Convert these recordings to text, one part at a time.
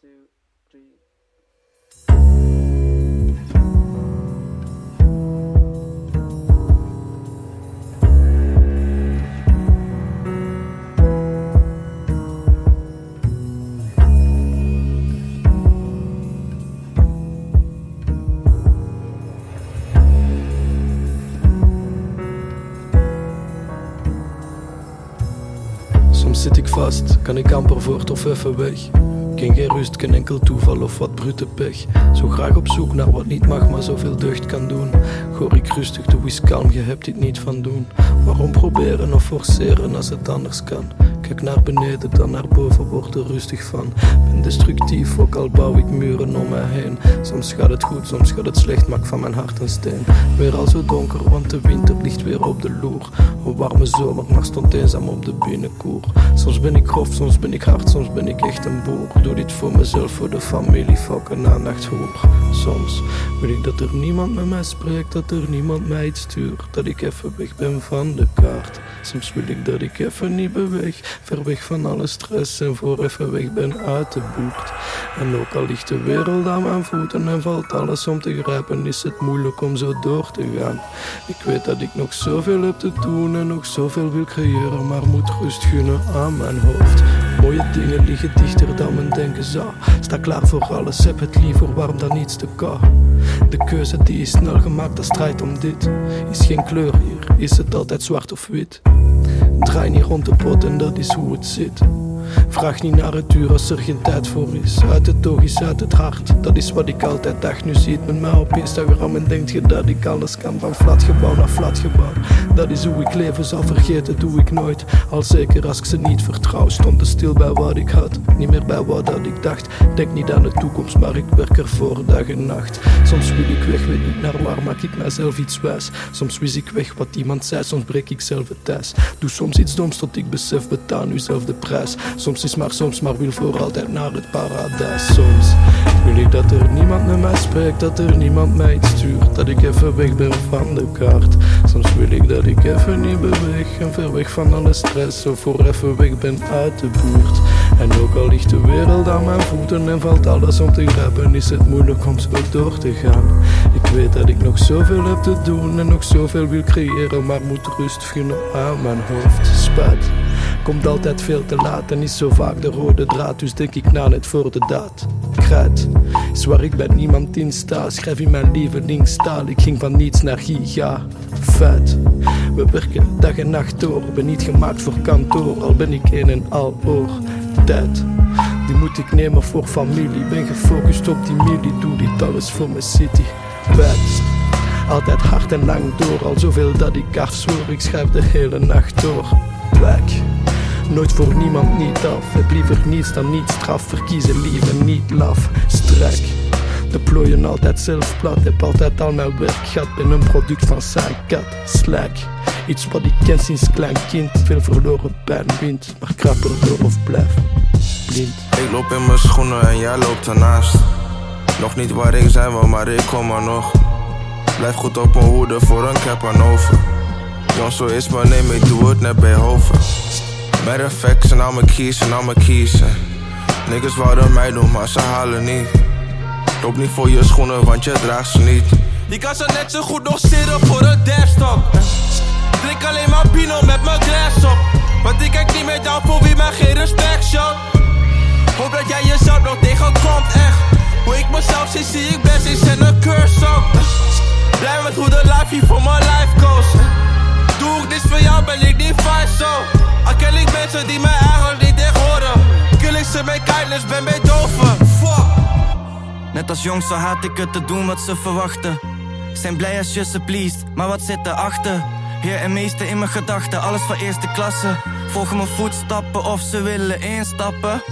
Soms zit ik vast, kan ik amper voort of even weg. Ken geen rust, geen enkel toeval of wat brute pech. Zo graag op zoek naar wat niet mag, maar zoveel deugd kan doen. Goor ik rustig, doe eens kalm, je hebt dit niet van doen. Waarom proberen of forceren als het anders kan? Kijk naar beneden, dan naar boven, word er rustig van. Ben destructief, ook al bouw ik muren om mij heen. Soms gaat het goed, soms gaat het slecht, maak van mijn hart een steen. Weer al zo donker, want de winter ligt weer op de loer. Een warme zomer, maar stond eenzaam op de binnenkoer. Soms ben ik grof, soms ben ik hard, soms ben ik echt een boer. Doe dit voor mezelf, voor de familie, fuck een aandacht hoor. Soms wil ik dat er niemand met mij spreekt, dat er niemand mij iets stuurt. Dat ik even weg ben van de kaart. Soms wil ik dat ik even niet beweeg, ver weg van alle stress en voor even weg ben uit de buurt. En ook al ligt de wereld aan mijn voeten en valt alles om te grijpen, is het moeilijk om zo door te gaan. Ik weet dat ik nog zoveel heb te doen en nog zoveel wil creëren, maar moet rust gunnen aan mijn hoofd. Mooie dingen liggen dichter dan men denken zou. Sta klaar voor alles, heb het liever warm dan iets te kou. De keuze die is snel gemaakt, dat strijd om dit. Is geen kleur hier, is het altijd zwart of wit. Draai niet rond de pot en dat is hoe het zit. Vraag niet naar het uur als er geen tijd voor is. Uit het oog is uit het hart, dat is wat ik altijd dacht. Nu ziet men mij op Instagram en denkt je dat ik alles kan. Van flatgebouw naar flatgebouw. Dat is hoe ik leven zal vergeten, doe ik nooit. Al zeker als ik ze niet vertrouw, stond te stil bij wat ik had. Niet meer bij wat dat ik dacht. Denk niet aan de toekomst, maar ik werk ervoor dag en nacht. Soms wil ik weg, weet niet naar waar, maak ik mijzelf iets wijs. Soms wist ik weg wat iemand zei, soms breek ik zelf het thuis. Doe soms iets doms tot ik besef, betaal nu zelf de prijs. Soms is maar soms, maar wil voor altijd naar het paradijs. Soms wil ik dat er niemand met mij spreekt, dat er niemand mij iets stuurt. Dat ik even weg ben van de kaart. Soms wil ik dat ik even niet beweeg en ver weg van alle stress. Of voor even weg ben uit de buurt. En ook al ligt de wereld aan mijn voeten en valt alles om te grijpen, is het moeilijk om zo door te gaan. Ik weet dat ik nog zoveel heb te doen en nog zoveel wil creëren, maar moet rust vinden aan mijn hoofd. Spijt. Komt altijd veel te laat en is zo vaak de rode draad, dus denk ik na net voor de daad. Kruid is waar ik bij niemand in sta. Schrijf in mijn lievelingstaal, ik ging van niets naar giga. Feit, we werken dag en nacht door. Ben niet gemaakt voor kantoor, al ben ik een en al oor. Tijd, die moet ik nemen voor familie. Ben gefocust op die milie, doe dit alles voor mijn city. Bad. Altijd hard en lang door, al zoveel dat ik afzwoer. Ik schrijf de hele nacht door. Black. Nooit voor niemand niet af. Heb liever niets dan niet straf. Verkiezen liever niet laf. Strijk. De plooien altijd zelf plat. Heb altijd al mijn werk gehad. Ben een product van zijn kat. Slack. Iets wat ik ken sinds klein kind. Veel verloren pijn wint. Maar krap erdoor of blijf blind. Ik loop in mijn schoenen en jij loopt ernaast. Nog niet waar ik zijn wil, maar ik kom er nog. Blijf goed op mijn hoede voor een cap aan over. Jong, zo is mijn neem, ik doe het net bij Hoven. Matter of fact, en al mijn keys. en Niggas wouden mij doen, maar ze halen niet. Loop niet voor je schoenen, want je draagt ze niet. Je kan ze net zo goed nog zitten voor een desktop. Drink alleen maar Pino met mijn glas op. Want ik kijk niet meer down voor wie mij geen respect show. Hoop dat jij jezelf nog tegenkomt, echt. Hoe ik mezelf zie, zie ik blessings en een curse ook. Blij met hoe de life hier voor mijn life goes. Doe ik voor jou, ben ik niet fijn zo. Al ik mensen die mij eigenlijk niet echt horen. Kill ik ze met kindness, ben bij doven. Fuck. Net als jong zo haat ik het te doen wat ze verwachten. Zijn blij als je ze pleest, maar wat zit erachter? Heer en meester in mijn gedachten, alles van eerste klasse. Volgen mijn voetstappen of ze willen instappen.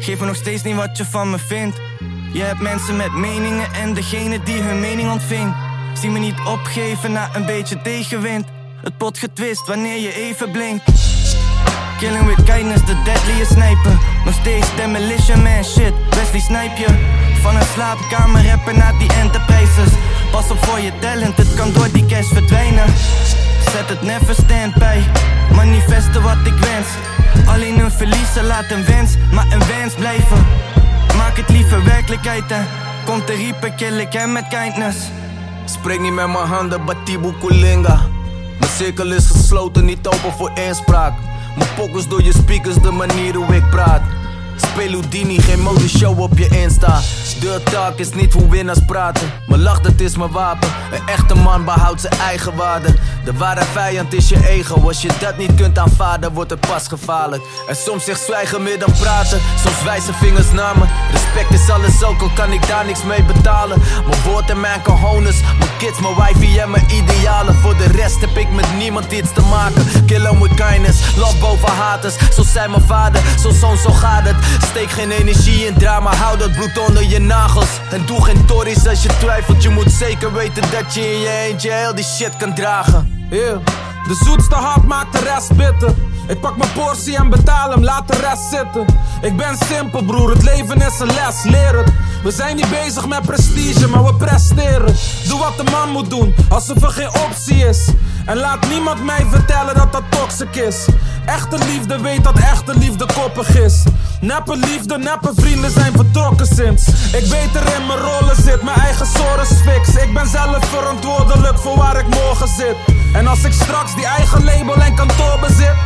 Geef me nog steeds niet wat je van me vindt. Je hebt mensen met meningen en degene die hun mening ontving. Zie me niet opgeven na een beetje tegenwind. Het pot getwist wanneer je even blinkt. Killing with kindness, de deadliest sniper. Nog steeds demolition man shit, Wesley snipe je. Van een slaapkamer rappen naar die enterprises. Pas op voor je talent, het kan door die cash verdwijnen. Zet het never stand bij, manifesten wat ik wens. Alleen een verliezer laat een wens, maar een wens blijven. Maak het liever werkelijkheid en Komt te riepen, kill ik hem met kindness Spreek niet met mijn handen, Batibu Kulinga Mijn cirkel is gesloten, niet open voor inspraak. Mijn pokkers door je speakers, de manier hoe ik praat Speel Houdini, geen modeshow op je Insta. De talk is niet hoe winnaars praten. Mijn lach, dat is mijn wapen. Een echte man behoudt zijn eigen waarde. De ware vijand is je ego. Als je dat niet kunt aanvaarden, wordt het pas gevaarlijk. En soms zegt zwijgen meer dan praten. Soms wijzen vingers naar me. Respect is alles ook, al kan ik daar niks mee betalen. Mijn woord en mijn cojones. Mijn kids, mijn wifey en mijn idealen. Voor de rest heb ik met niemand iets te maken. Kill with kindness, love boven haters. Zo zei mijn vader, zo zoon, zo gaat het. Steek geen energie in drama, hou dat bloed onder je nagels. En doe geen tories als je twijfelt, je moet zeker weten dat je in je eentje heel die shit kan dragen. De zoetste hap maakt de rest bitter. Ik pak mijn portie en betaal hem, laat de rest zitten. Ik ben simpel broer, het leven is een les, leer het. We zijn niet bezig met prestige, maar we presteren. Doe wat de man moet doen, alsof er geen optie is. En laat niemand mij vertellen dat dat toxic is. Echte liefde weet dat echte liefde koppig is. Neppe liefde, neppe vrienden zijn vertrokken sinds. Ik beter in mijn rollen zit, mijn eigen zorgen fix. Ik ben zelf verantwoordelijk voor waar ik morgen zit. En als ik straks die eigen label en kantoor bezit,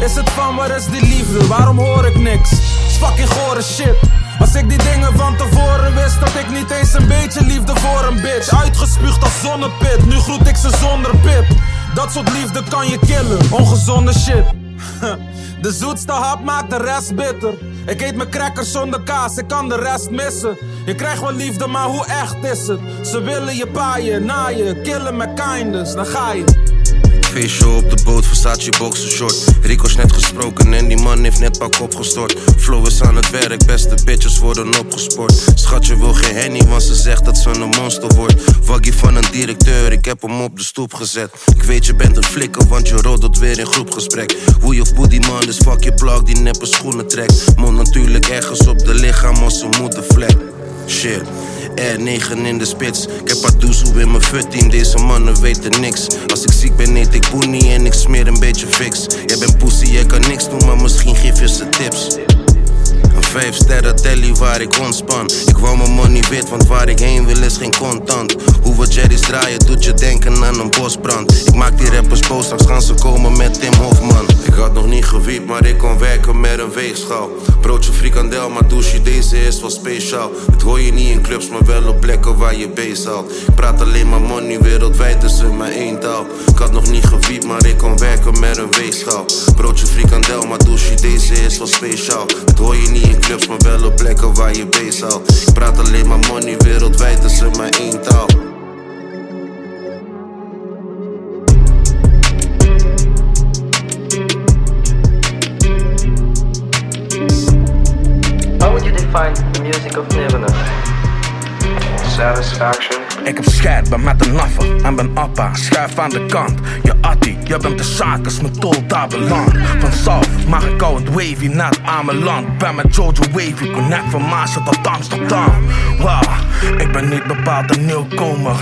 is het van waar is die liefde? Waarom hoor ik niks? It's fucking gore shit. Als ik die dingen van tevoren wist, dat ik niet eens een beetje liefde voor een bitch. Uitgespuugd als zonnepit, nu groet ik ze zonder pit. Dat soort liefde kan je killen, ongezonde shit. De zoetste hap maakt de rest bitter. Ik eet mijn crackers zonder kaas, ik kan de rest missen. Je krijgt wel liefde, maar hoe echt is het? Ze willen je paaien, naaien, killen met kindness, dan ga je. Feestje op de boot, Versace boxen short. Rico is net gesproken en die man heeft net pak opgestort. Flow is aan het werk, beste bitches worden opgesport. Schatje wil geen henny, want ze zegt dat ze een monster wordt. Waggie van een directeur, ik heb hem op de stoep gezet. Ik weet je bent een flikker, want je roddelt weer in groepgesprek. Hoe je booty man, dus fuck je plug die neppe schoenen trekt. Mond natuurlijk ergens op de lichaam als een moedervlek. Shit. R9 in de spits. Ik heb Adoezoe in mijn futteam, deze mannen weten niks. Als ik ziek ben, eet ik boenie en ik smeer een beetje fix. Jij bent pussy, jij kan niks doen, maar misschien geef je ze tips. Vijf sterren telly waar ik ontspan. Ik wou mijn money wit, want waar ik heen wil is geen contant. Hoe we Jerry's draaien doet je denken aan een bosbrand. Ik maak die rappers boos, straks gaan ze komen met Tim Hofman. Ik had nog niet gewiept, maar ik kon werken met een weegschaal. Broodje frikandel, maar douche, deze is wel speciaal. Het hoor je niet in clubs, maar wel op plekken waar je haalt. Ik praat alleen maar money, wereldwijd is er maar één taal. Ik had nog niet gewiept, maar ik kon werken met een weegschaal. Broodje frikandel, maar douche, deze is wel speciaal. Het hoor je niet in clubs, maar wel op plekken waar je beest haalt. Ik praat alleen maar money, wereldwijd is er maar één taal. How would you define the music of Nirvana? Satisfaction. Ik heb scheid, ben met een naffer en ben appa, schuif aan de kant. Je attie, je bent de zaak als mijn tol daar beland. Van South mag ik al het wavy net aan mijn land. Ben met Jojo Wavy, connect van Maasje tot Amsterdam. Wow, ik ben niet bepaald een nieuwkomer.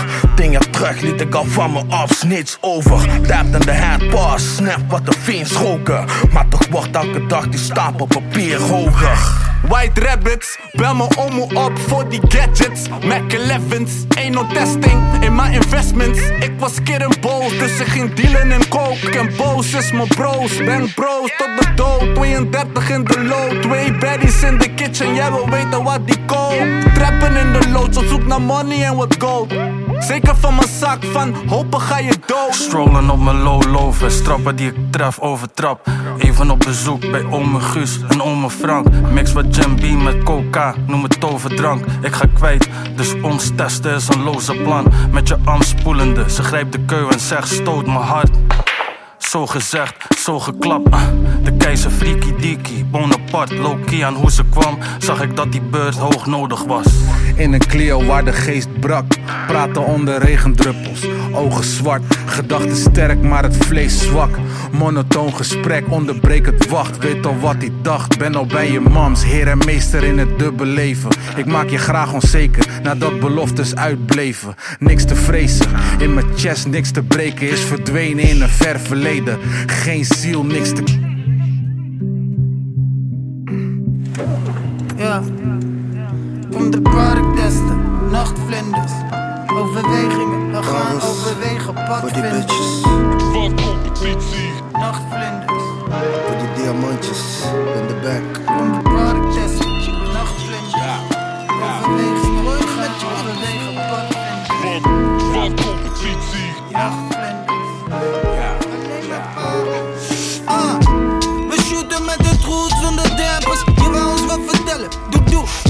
Jaar terug liet ik al van me af, niets over. Tapped in de headpass, snap wat de fiends roken. Maar toch wordt elke dag die stapel papier hoger. White rabbits, bel me om op voor die gadgets. Mac 11's, ain't no testing in my investments. Ik was boos, dus ik ging dealen in coke. En boos is mijn broos, ben broos tot de dood. 32 in de lood, twee baddies in de kitchen. Jij wil weten wat die koopt. Trappen in de lood, op zoek naar money en wat gold. Zeker van mijn zak, van hopen ga je dood. Strollen op mijn low loven, strappen die ik tref overtrap. Even op bezoek bij ome Guus en ome Frank. Mix wat Jam met coca, noem het toverdrank. Ik ga kwijt, dus ons testen is een loze plan. Met je arm spoelende, ze grijpt de keu en zegt stoot mijn hart. Zo gezegd, zo geklapt. ah. De keizer freaky deaky, Bonaparte, low-key aan hoe ze kwam. Zag ik dat die beurt hoog nodig was. In een Clio waar de geest brak. Praten onder regendruppels. Ogen zwart. Gedachten sterk, maar het vlees zwak. Monotoon gesprek, onderbreek het wacht. Weet al wat hij dacht. Ben al bij je mams. Heer en meester in het dubbele leven. Ik maak je graag onzeker. Nadat beloftes uitbleven. Niks te vrezen. In mijn chest niks te breken. Is verdwenen in een ver verleden. Geen ziel, niks te. Ja. Kom de park testen, nachtvlinders. Overwegingen, we gaan overwegen padvinders. Nachtvlinders. Voor die diamantjes in de back.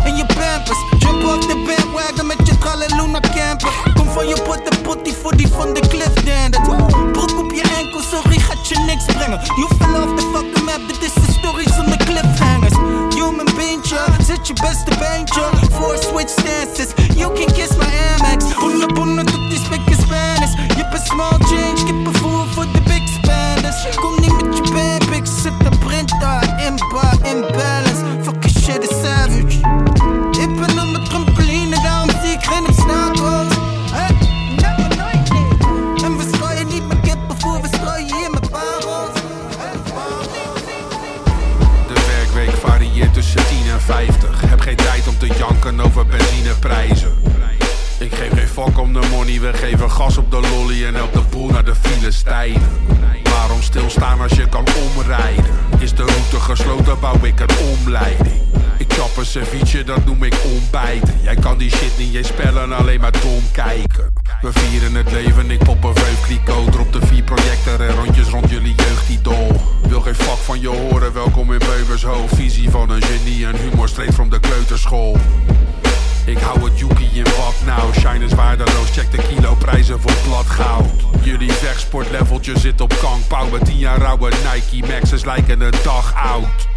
In je pampers. Jump off de bandwagon met je trallen Luna camper. Kom van je pot de potty voor die van de cliff dandert. Broek op je enkel, sorry, gaat je niks brengen. Je vanaf de fucking map, dit is de story zonder cliffhangers. Human beentje, zet je beste beentje. Four switch stances, you can kiss my Amex. Bonnen, bonnen tot die spek in Spanish. Je bent small change, kippenvoer voor de big spenders. Kom niet met je babyx, zet de print daar. Inbar, imbalance, shit is savage. Ik ben op mijn trampoline, daarom zie ik geen. Hey, never nooit. En we strooien niet met kippenvoer, we strooien hier met parels. De werkweek varieert tussen 10 en 50. Heb geen tijd om te janken over benzineprijzen. Ik geef geen fuck om de money, we geven gas op de lolly en help de boel naar de Filistijnen. Waarom stilstaan als je kan omrijden? Is de route gesloten, bouw ik een omleiding. Ik chap een ceviche, dat noem ik ontbijten. Jij kan die shit niet eens spellen, alleen maar dom kijken. We vieren het leven, ik pop een veufkliko. Drop de vier projecten en rondjes rond jullie jeugdidol. Wil geen fuck van je horen, welkom in Beuvershoofd. Visie van een genie en humor straight from de kleuterschool. Ik hou het Yuki in wat nou. Shine is waardeloos, check de kilo prijzen voor plat goud. Jullie vechtsportleveltje zit op kank. Pauw met 10 jaar oude Nike Max's lijken een dag oud.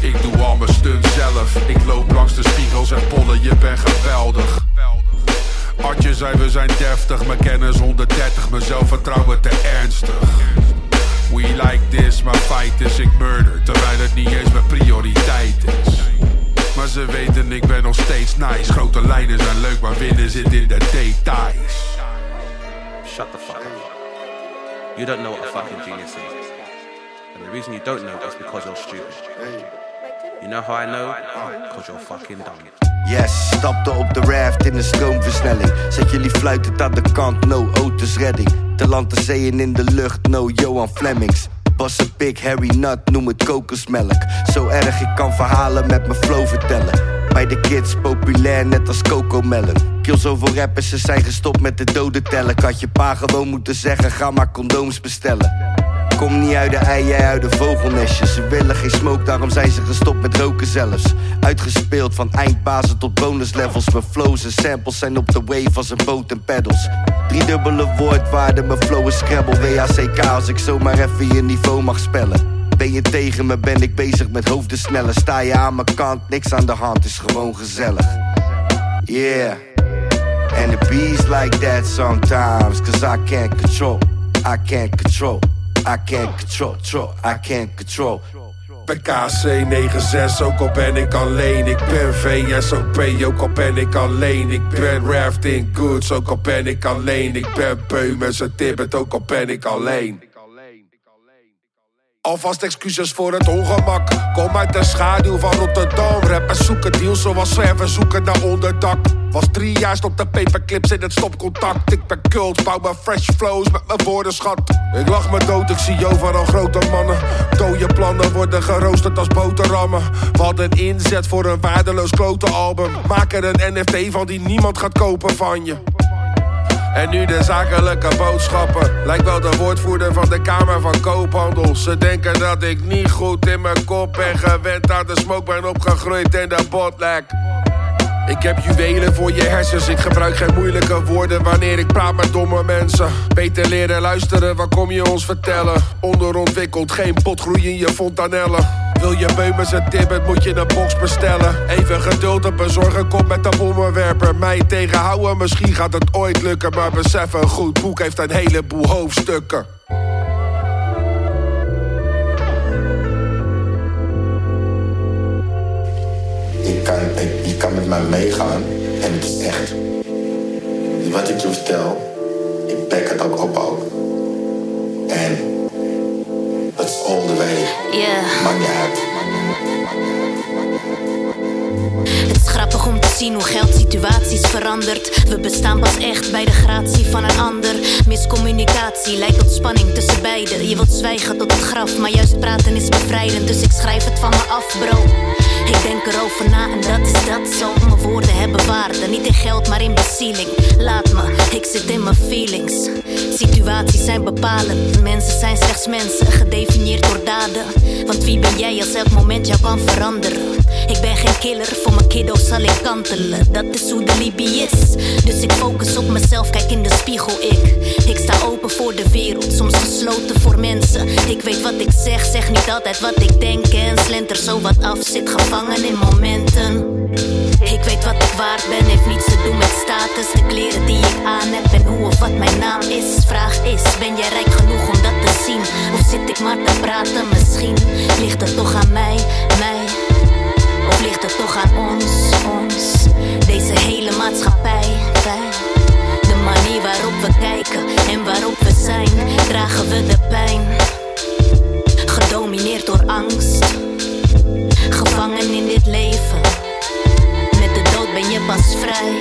Ik doe al mijn stunts zelf. Ik loop langs de spiegels en pollen, je bent geweldig. Artje zei we zijn deftig, mijn kennis 130, mijn zelfvertrouwen te ernstig. We like this, maar fight is ik murder, terwijl het niet eens mijn prioriteit is. Maar ze weten ik ben nog steeds nice. Grote lijnen zijn leuk, maar winnen zit in de details. Shut the fuck up. You don't know what a fucking genius is. And the reason you don't know is because you're stupid. You know how I know? Because you're fucking dumb. Yes, stapte op de raft in een stroomversnelling. Zet jullie fluitend aan de kant, no auto's redding. Te land, de zeeën in de lucht, no Johan Flemings. Was een pik, Harry Nut, noem het kokosmelk. Zo erg, ik kan verhalen met mijn flow vertellen. Bij de kids populair, net als Coco Melon. Kill zoveel rappers, ze zijn gestopt met de doden tellen. Ik had je pa gewoon moeten zeggen, ga maar condooms bestellen. Kom niet uit de ei, jij uit de vogelnestjes. Ze willen geen smoke, daarom zijn ze gestopt met roken zelfs. Uitgespeeld van eindbazen tot bonuslevels. Mijn flows en samples zijn op de wave als een boot en pedals. Driedubbele woordwaarde, mijn flow is scrabble. WACK als ik zomaar even je niveau mag spellen. Ben je tegen me, ben ik bezig met hoofden sneller. Sta je aan mijn kant, niks aan de hand, is gewoon gezellig. Yeah. And it bees like that sometimes, cause I can't control, I can't control, I can't control, control, I can't control. Ben KC96, ook al ben ik alleen. Ik ben VSOP, ook al ben ik alleen. Ik ben rafting goods, ook al ben ik alleen. Ik ben beu met zijn tibbet, ook al ben ik alleen. Alvast excuses voor het ongemak. Kom uit de schaduw van Rotterdam. Rappers zoeken deals zoals zwervers zoeken naar onderdak. Was drie jaar stond de paperclips in het stopcontact. Ik ben cult, bouw mijn fresh flows met mijn woordenschat. Ik lach me dood, ik zie overal grote mannen. Dode plannen worden geroosterd als boterhammen. We hadden inzet voor een waardeloos klote album. Maak er een NFT van die niemand gaat kopen van je. En nu de zakelijke boodschappen. Lijkt wel de woordvoerder van de Kamer van Koophandel. Ze denken dat ik niet goed in mijn kop ben gewend aan de smoke. Ben opgegroeid in de botlek. Ik heb juwelen voor je hersens. Ik gebruik geen moeilijke woorden wanneer ik praat met domme mensen. Beter leren luisteren, wat kom je ons vertellen? Onderontwikkeld, geen potgroei in je fontanellen. Wil je beumers en tibbet, moet je een box bestellen. Even geduld en bezorgen, kom met de bommenwerper. Mij tegenhouden, misschien gaat het ooit lukken. Maar besef, een goed boek heeft een heleboel hoofdstukken. Je kan, kan met mij meegaan en het is echt. Wat ik je vertel, ik back het ook op. En all the way. Yeah. Maakt niet uit. Het is grappig om te zien hoe geld situaties verandert. We bestaan pas echt bij de gratie van een ander. Miscommunicatie leidt tot spanning tussen beiden. Je wilt zwijgen tot het graf, maar juist praten is bevrijdend. Dus ik schrijf het van me af, bro. Ik denk erover na en dat is dat zo. Mijn woorden hebben waarde, niet in geld, maar in bezieling. Laat me, ik zit in mijn feelings. Situaties zijn bepalend, mensen zijn slechts mensen, gedefinieerd door daden. Want wie ben jij als elk moment jou kan veranderen? Ik ben geen killer, voor mijn kiddo's zal ik kantelen. Dat is hoe de Libië is. Dus ik focus op mezelf, kijk in de spiegel, ik. Ik sta open voor de wereld, soms gesloten voor mensen. Ik weet wat ik zeg, zeg niet altijd wat ik denk. En slenter zo wat af, zit gevangen in momenten. Ik weet wat ik waard ben, heeft niets te doen met status. De kleren die ik aan heb en hoe of wat mijn naam is. Vraag is: ben jij rijk genoeg om dat te zien? Of zit ik maar te praten? Misschien ligt het toch aan mij, mij. Of ligt het toch aan ons, ons? Deze hele maatschappij, wij. De manier waarop we kijken en waarop we zijn, dragen we de pijn. Gedomineerd door angst, gevangen in dit leven. Ben je pas vrij.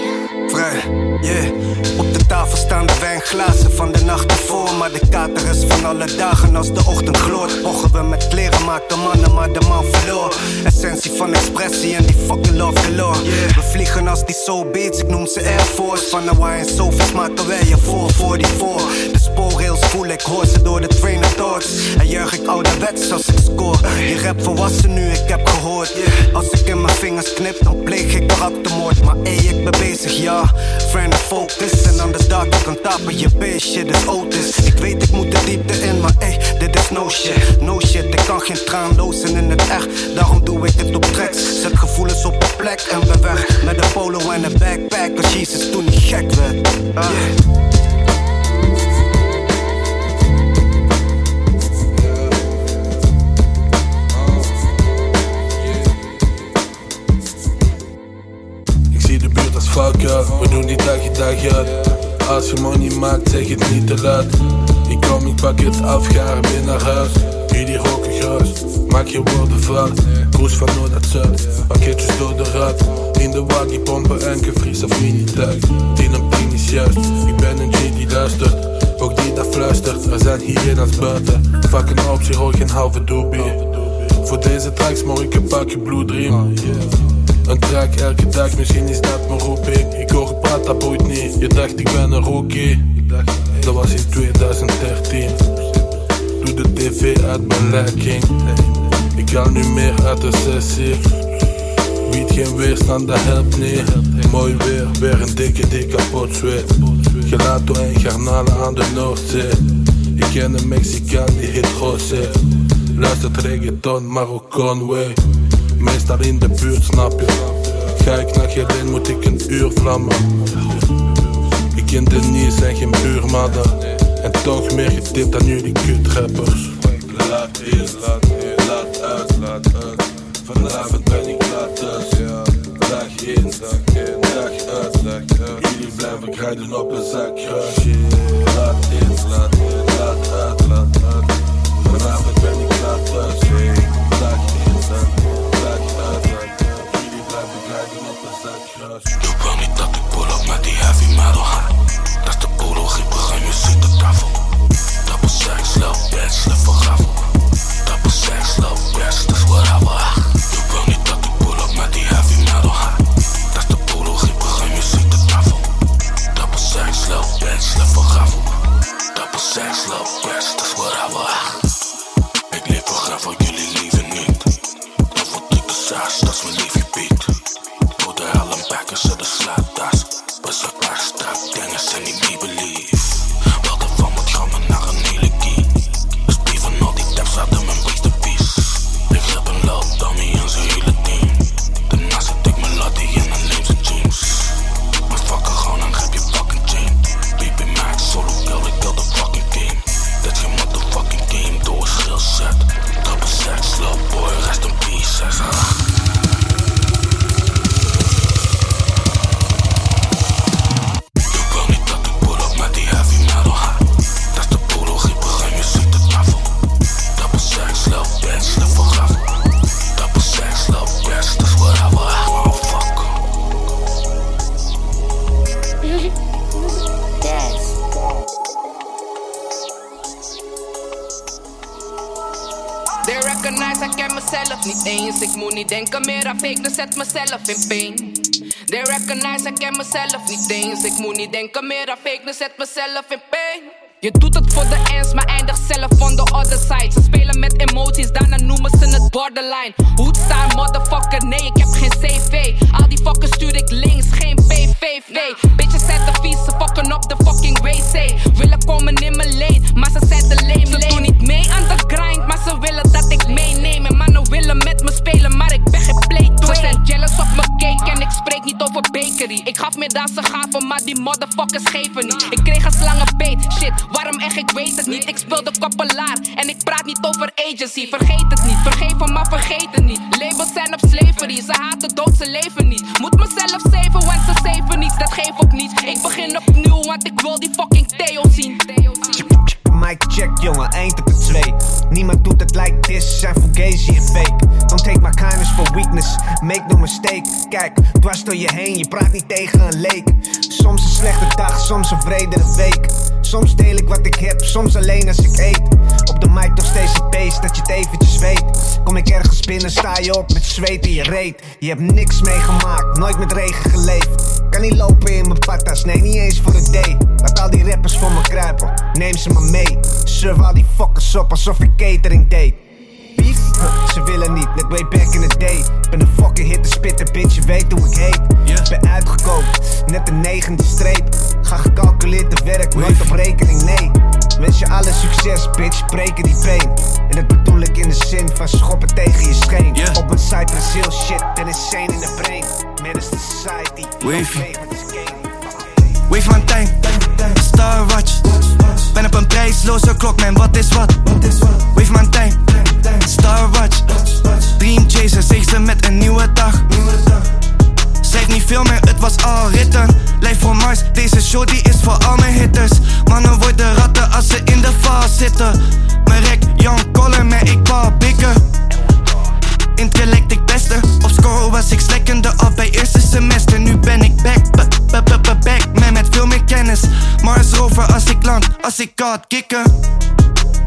Vrij, yeah. Op de tafel staan de wijnglazen van de nacht ervoor. Maar de kater is van alle dagen als de ochtend gloort. Mogen we met kleren maken mannen, maar de man verloor. Essentie van expressie en die fucking love galore. We vliegen als die soul beats, ik noem ze Air Force. Van Hawaii en Sophie's maken wij je voor, voor die voor. De spoorrails voel ik, hoor ze door de trainer thoughts. En juich ik ouderwets als ik score. Je rap volwassen nu, ik heb gehoord. Als ik in mijn vingers knip, dan pleeg ik karaktermoord. Maar ey, ik ben bezig, ja. Friend focus en anders dark ik kan tapen je bitch. Shit is Otis. Ik weet ik moet de diepte in, maar ey, dit is no shit. No shit, ik kan geen traan lozen in het echt. Daarom doe ik het op tracks. Zet gevoelens op de plek en ben weg. Met een polo en een backpack. Als Jezus toen niet gek werd. Fuck up, we doen die dag je dag uit. Als je money maakt, zeg het niet te luid. Ik kom, ik pak het af, ga er weer naar huis. Jullie roken gras, maak je woorden vast. Koers van noord naar zuid, pakketjes door de rat. In de waggie pompen en gevries of mini-tuig. Die een ping is juist, ik ben een G die luistert. Ook die dat fluistert, er zijn hyena's buiten. Fucking optie, hoor geen halve doobie. Voor deze tracks mag ik een pakje bloedriem. Een track elke dag, misschien is dat mijn roeping. Ik hoor gepraat, dat boeit niet. Je dacht ik ben een rookie. Dat was in 2013. Doe de tv uit mijn lekking. Ik haal nu meer uit de sessie. Biedt geen weerstand, dat helpt niet. Mooi weer, weer een dikke, dik kapot zweet. Gelato en garnalen aan de Noordzee. Ik ken een Mexicaan die heet José. Luistert reggaeton, Marokkaan way. Meestal in de buurt, snap je? Ga ik naar Geleen, moet ik een uur vlammen. Ik ken de Nies en geen buurmannen. En toch meer getipt dan jullie kutrappers. Laat in, laat in, laat uit, laat uit. Vanavond ben ik laat thuis. Dag in, dag in, dag uit, dag uit. Jullie blijven krijgen op een zak. Mezelf in pain. They recognize I ken mezelf niet eens. Ik moet niet denken meer aan fake, dus zet mezelf in pain. Je doet het voor de ernst, maar eindigt zelf on the other side. Ze spelen met emoties, daarna noemen ze het borderline. Hoed staan, motherfucker, nee, ik ik niet. Ik speel de koppelaar en ik praat niet over agency. Vergeet het niet, vergeef hem, maar vergeet het niet. Labels zijn op slavery, ze haten dood, ze leven niet. Moet mezelf zeven, want ze zeven niets, dat geeft ook niets. Ik begin opnieuw, want ik wil die fucking Theo zien. Mic check, jongen, eind op het twee. Niemand doet het like this, zijn fugazi en fake. Don't take my kindness for weakness, make no mistake. Kijk, dwars door je heen, je praat niet tegen een leek. Soms een slechte dag, soms een vredere week. Soms deel ik wat ik heb, soms alleen als ik eet. Op de mic nog steeds het beest, dat je het eventjes weet. Kom ik ergens binnen, sta je op met zweet in je reet. Je hebt niks meegemaakt, nooit met regen geleefd. Kan niet lopen in mijn patas, nee, niet eens voor een day. Laat al die rappers voor me kruipen, neem ze maar mee. Serve al die fuckers op alsof ik catering deed. Huh, Ze willen niet, net way back in the day. Ben een fucking hitte spitter, bitch, je weet hoe ik heet. Ben uitgekookt, net een negende streep. Ga gecalculeerd te werk, nooit op rekening, nee. Wens je alle succes, bitch, breken die been. En dat bedoel ik in de zin van schoppen tegen je scheen. Op een site Brazil shit, ben insane in de brain. Man is the society. Wavy. Wave mijn time, Star Watch. Ben op een prijsloze klok, man, wat is wat? Wave mijn time, Star Watch. Dream chaser, zeg ze met een nieuwe dag. Schrijf niet veel meer, het was al ritten. Lijf voor Mars, deze show die is voor al mijn hitters. Mannen worden ratten als ze in de val zitten. Mijn rek, Jan Collen, maar ik wou bikken. Intellect ik beste. Op score was ik slekkende al bij eerste semester. Nu ben ik back, back, back, back, Man met veel meer kennis. Mars rover als ik land, als ik kan kicken.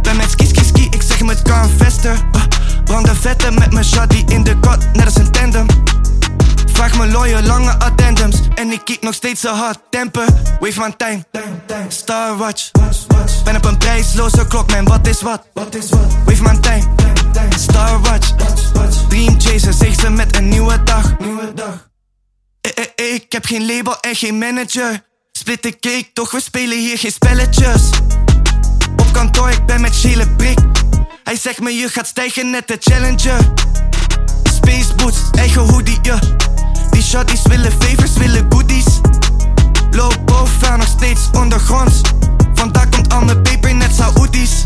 Ben met ski, ski, ski, ik zeg met kan vesten. Uh, Branden vetten met mijn shotty in de cut, net als een tandem Vraag me lawyer, lange addendums. En ik keep nog steeds een hard. Temper Wave mijn time, Star Watch. Ben op een prijsloze klok, man, wat is wat? Wave mijn time, Star Watch. Dream chaser, zeg ze met een nieuwe dag. Eh, eh, eh, Ik heb geen label en geen manager. Split de cake, toch we spelen hier geen spelletjes. Op kantoor, ik ben met Chile Brik Hij zegt me je gaat stijgen net de challenger. Space boots, eigen hoodie, ja Die shotties willen favors, willen goodies. Low profile, nog steeds ondergronds Vandaag komt al mijn paper, net Saoedi's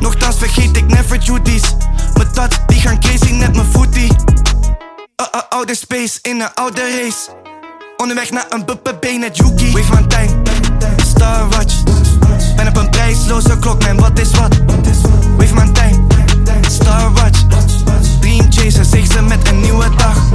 Nochtans vergeet ik never duties Mijn tats, die gaan crazy, net mijn footie uh, uh, Outer space, in een oude race. Onderweg naar een BPB, net Yuki. Wave time, Star Watch. Ben op een prijsloze klok, man, wat is wat? Wave time, Star Watch Dream chaser, zeg ze met een nieuwe dag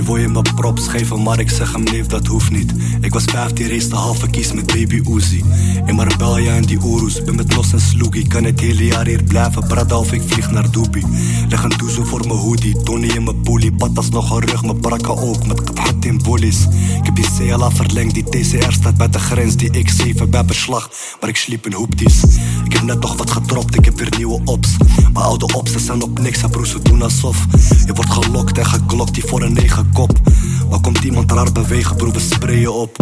Nu wil je me props geven, maar ik zeg hem neef, dat hoeft niet. Ik was 15, race de halve kies met baby Uzi. In Marbella en die Oeroes, ben met Los en Sloogie. Kan het hele jaar hier blijven, brada of ik vlieg naar Dubai. Leg een doezel voor mijn hoodie, Tony in mijn bully. Patas nog een rug, mijn brakka ook, met kapot in bullies. Ik heb die CLA verlengd, die TCR staat bij de grens. Die X7 bij beslag, maar ik sliep in hoepties. Ik heb net nog wat gedropt, ik heb weer nieuwe ops. Mijn oude ops, ze zijn op niks, en broer, ze doen alsof. Je wordt gelokt en geklokt, die voor een negen kop. Maar komt iemand raar bewegen, broer, sprayen op.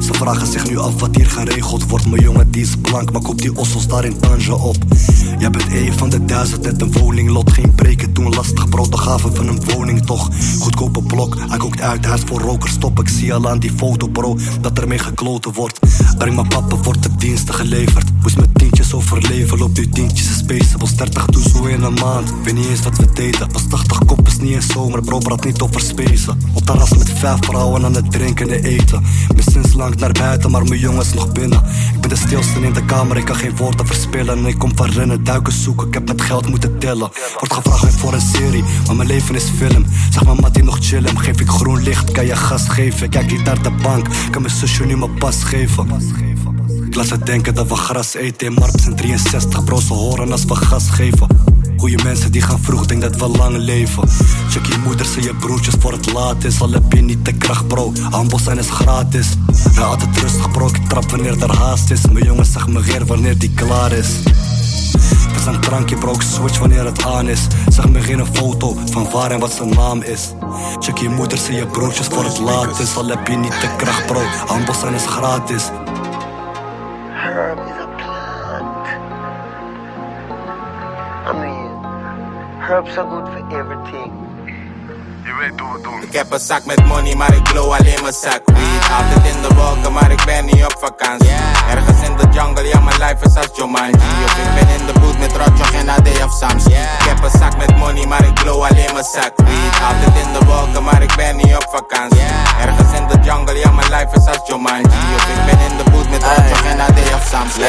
Ze vragen zich nu af wat hier geregeld wordt. Mijn jongen die is blank, maar koop die ossels daar in Tanja op. Jij bent een van de duizend, net een woninglot. Geen preken doen, lastig brood, de gaven van een woning toch. Goedkope blok, hij kookt uit huis voor rokers stop. Ik zie al aan die foto, bro, dat ermee gekloten wordt. Breng mijn papa, wordt de diensten geleverd. Moest met tientjes overleven, loopt die tientjes in space. Was 30 toezo in een maand, weet niet eens wat we deden. Was 80 kop is niet in zomer, bro, praat niet over space. Op terras met vijf vrouwen aan het drinken en eten. Mijn sinds lang naar buiten, maar mijn jongens nog binnen. Ik ben de stilste in de kamer, ik kan geen woorden verspillen. En ik kom van rennen, duiken zoeken, ik heb met geld moeten tellen. Wordt gevraagd voor een serie, maar mijn leven is film. Zeg maar, mat, chillen, geef ik groen licht, kan je gas geven. Kijk niet naar de bank, kan mijn zusje nu mijn pas geven. Ik laat ze denken dat we gras eten in Marps en 63 bro, ze horen als we gas geven. Goeie mensen die gaan vroeg, denk dat we lang leven. Check je moeders en je broertjes voor het laat is. Al heb je niet de kracht, bro. Handel zijn is gratis. Had het rustig, bro. Ik trap wanneer er haast is. Mijn jongen zegt me weer wanneer die klaar is. Het is een drankje, bro. Ik switch wanneer het aan is. Zeg me geen foto van waar en wat zijn naam is. Check je moeders en je broertjes voor het laat is. Al heb je niet de kracht, bro. Handel zijn is gratis. Herbs are good for everything. Weet hoe we doen. Ik heb een zak met money, maar ik blow alleen mijn zak weed. Altijd in de wolken, maar ik ben niet op vakantie. Ergens in de jungle, ja, mijn life is als Jumanji. Of ik ben in de boot met Rotjoch en AD of Samsi. Ik heb een zak met money, maar ik blow alleen mijn zak weed. Altijd in de wolken, maar ik ben niet op vakantie. Ergens in de jungle, ja, mijn life is als Jumanji. Of ik ben in de boot met Rotjoch en AD of Samsi.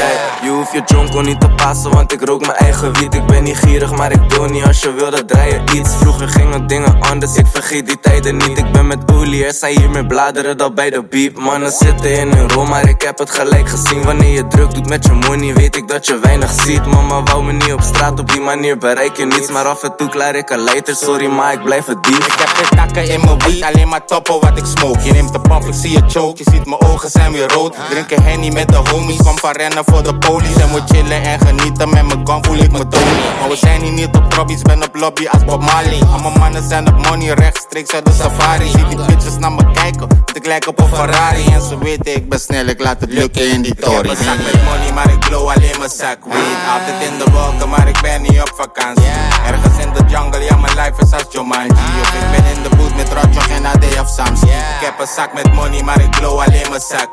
Je hoeft je jonko niet te passen, want ik rook mijn eigen wiet. Ik ben niet gierig, maar ik doe niet als je wil, dat draai je iets. Vroeger gingen dingen anders, ik vergeet die tijden niet. Ik ben met olie, er zijn hier meer bladeren dan bij de beep. Mannen zitten in hun rol, maar ik heb het gelijk gezien. Wanneer je druk doet met je money, weet ik dat je weinig ziet. Mama wou me niet op straat, op die manier bereik je niets. Maar af en toe klaar ik een lighter, sorry, maar ik blijf het diep. Ik heb geen takken in mijn weed, alleen maar toppen wat ik smoke. Je neemt de puff, ik zie je choke, je ziet mijn ogen zijn weer rood. Drinken henny met de homies, kom van rennen voor de police. En moet chillen en genieten, met mijn gun voel ik me dood. Maar we zijn hier niet op trobbies, ben op lobby als Bob Marley. Al mijn mannen zijn op money, rechtstreeks uit de safari. Zie die bitches naar me kijken, want ik lijk op een Ferrari. En ze weten ik ben snel, ik laat het lukken in die tory. Ik heb een zak met money, maar ik blow alleen mijn zak weed. Altijd in de wolken, maar ik ben niet op vakantie. Ergens in de jungle, ja mijn life is als Jumanji. Of ik ben in de boot met Rotjoch en AD of Samsi. Ik heb een zak met money, maar ik blow alleen mijn zak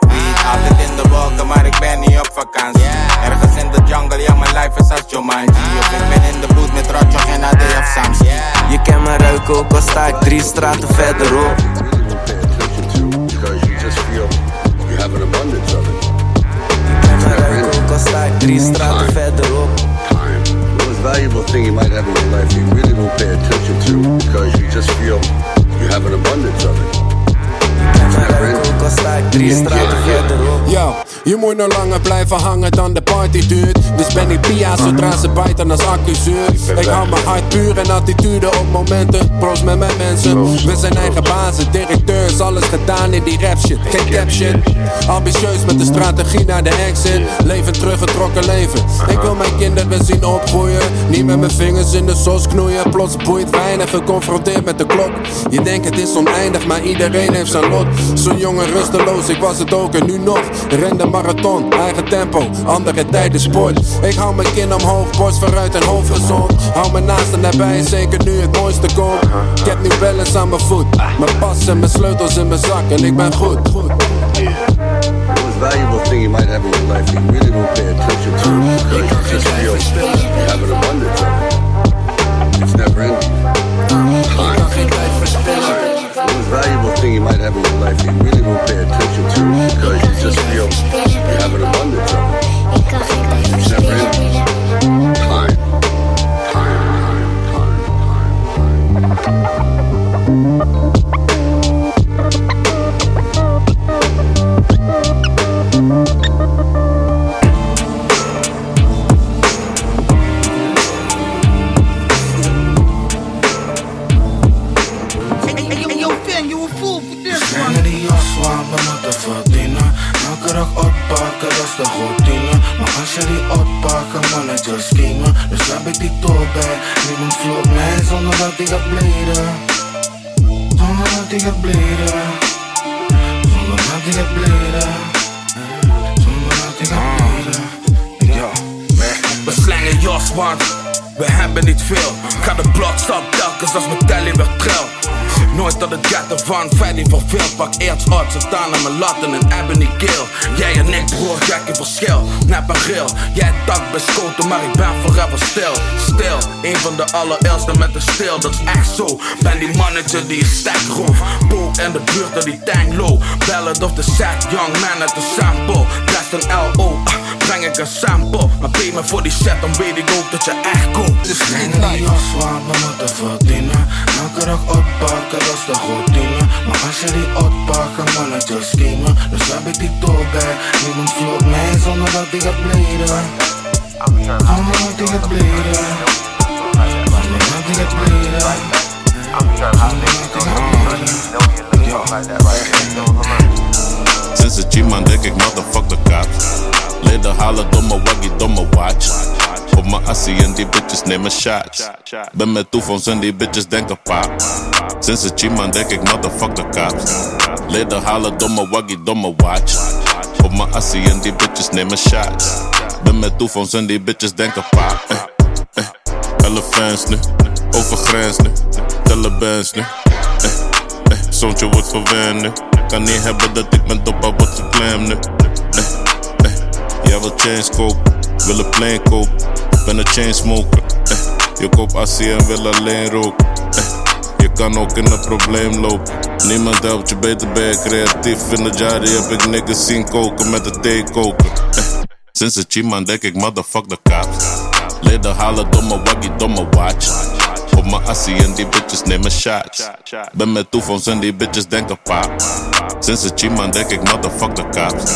al sta ik drie straten verderop. The most valuable thing you might have in your life you really don't pay attention to because you just feel you have an abundance of it. Ook al sta ik drie straten verderop. Yo, je moet nog langer blijven hangen dan de party duurt. Dus ben ik pia zodra ze bijten als accuzuur. Ik hou mijn hart puur en attitude op momenten. Proost met mijn mensen. We zijn eigen bazen, directeurs, alles gedaan in die rap shit. Geen cap shit. Ambitieus met de strategie naar de exit. Leven teruggetrokken leven. Ik wil mijn kinderen zien opgroeien. Niet met mijn vingers in de sos knoeien. Plots boeit weinig, geconfronteerd met de klok. Je denkt het is oneindig, maar iedereen heeft zijn lot. Zo'n jongen rusteloos, ik was het ook en nu nog. Ren de marathon, eigen tempo, andere tijden sport. Ik hou mijn kin omhoog, borst vooruit en hoofd gezond. Hou me naast en nabij, zeker nu het mooiste komt. Ik heb nu balance aan mijn voet, mijn pas en mijn sleutels in mijn zak en ik ben goed. The most valuable thing you might have in your life you really don't pay attention to because feel you have an abundance of it. It's never ending. Valuable thing you might have in your life you really don't pay attention to because you just feel you have an abundance of it. It's dat is de routine. Maar als je die oppakken, man, het just schiemen. Dus heb ik die tour bij. Niemand vloot mij zonder dat ik gaat bleden. Zonder dat ik gaat bleden. Zonder dat ik gaat bleden. Zonder dat ik gaat bleden. We slangen jas, want we hebben niet veel. Ga de blok stap telkens als mijn telly weer tril. Nooit dat het gaat ervan, niet verveeld. Pak eerst hard, zet aan aan mijn latten en ebony kill. Jij en ik, broer, gek in verschil. Nep en grill, jij tak beschoten, maar ik ben forever stil. Stil, een van de allereerste met de stil, dat is echt zo. Ben die mannetje die je stek roof. Bo in de buurt, dat die tank low. Bellen of de set, young man uit de sample. Rest een LO, breng ik een sample. Maar pay me voor die set, dan weet ik ook dat je echt koopt. Dus geen Die jas waar we moeten verdienen. Elke dag oppakken, dat is de routine. Maar als je die oppakken, man, het just schiemen Dus heb ik die tol bij. Niemand vloot mij zonder dat ik het bleden Zonder dat ik het bleden Zonder dat ik het bleden Sinds het G-man denk ik motherfuck de cops Leden halen domme waggie, domme watch. Op mijn assie en die bitches nemen shots. Ben met toevalls en die bitches denken pa Sinds het G-man denk ik motherfuck de cops Leden halen domme waggie, domme watch. Op mijn assie en die bitches nemen shots. Ben met toevalls en die bitches denken pa eh, eh. Alle fans nu, over grens nu Tellen bands nu eh, eh. Zoontje wordt verwend nu Kan niet hebben dat ik ben doppa wordt geclaimd nu. Jij wil chains kopen, wil een plane kopen Ben een chainsmoker eh. Je assie en wil alleen roken eh. Je kan ook in een probleem lopen Niemand helpt je, beter ben je creatief In de jari heb ik niggas zien koken met de theekoker eh. Sinds het G-man denk ik motherfuck de cops Leden halen domme waggie, domme watch Op mijn assie en die bitches nemen shots. Ben met toevalls en die bitches denken pa Sinds het G-man denk ik motherfuck de cops.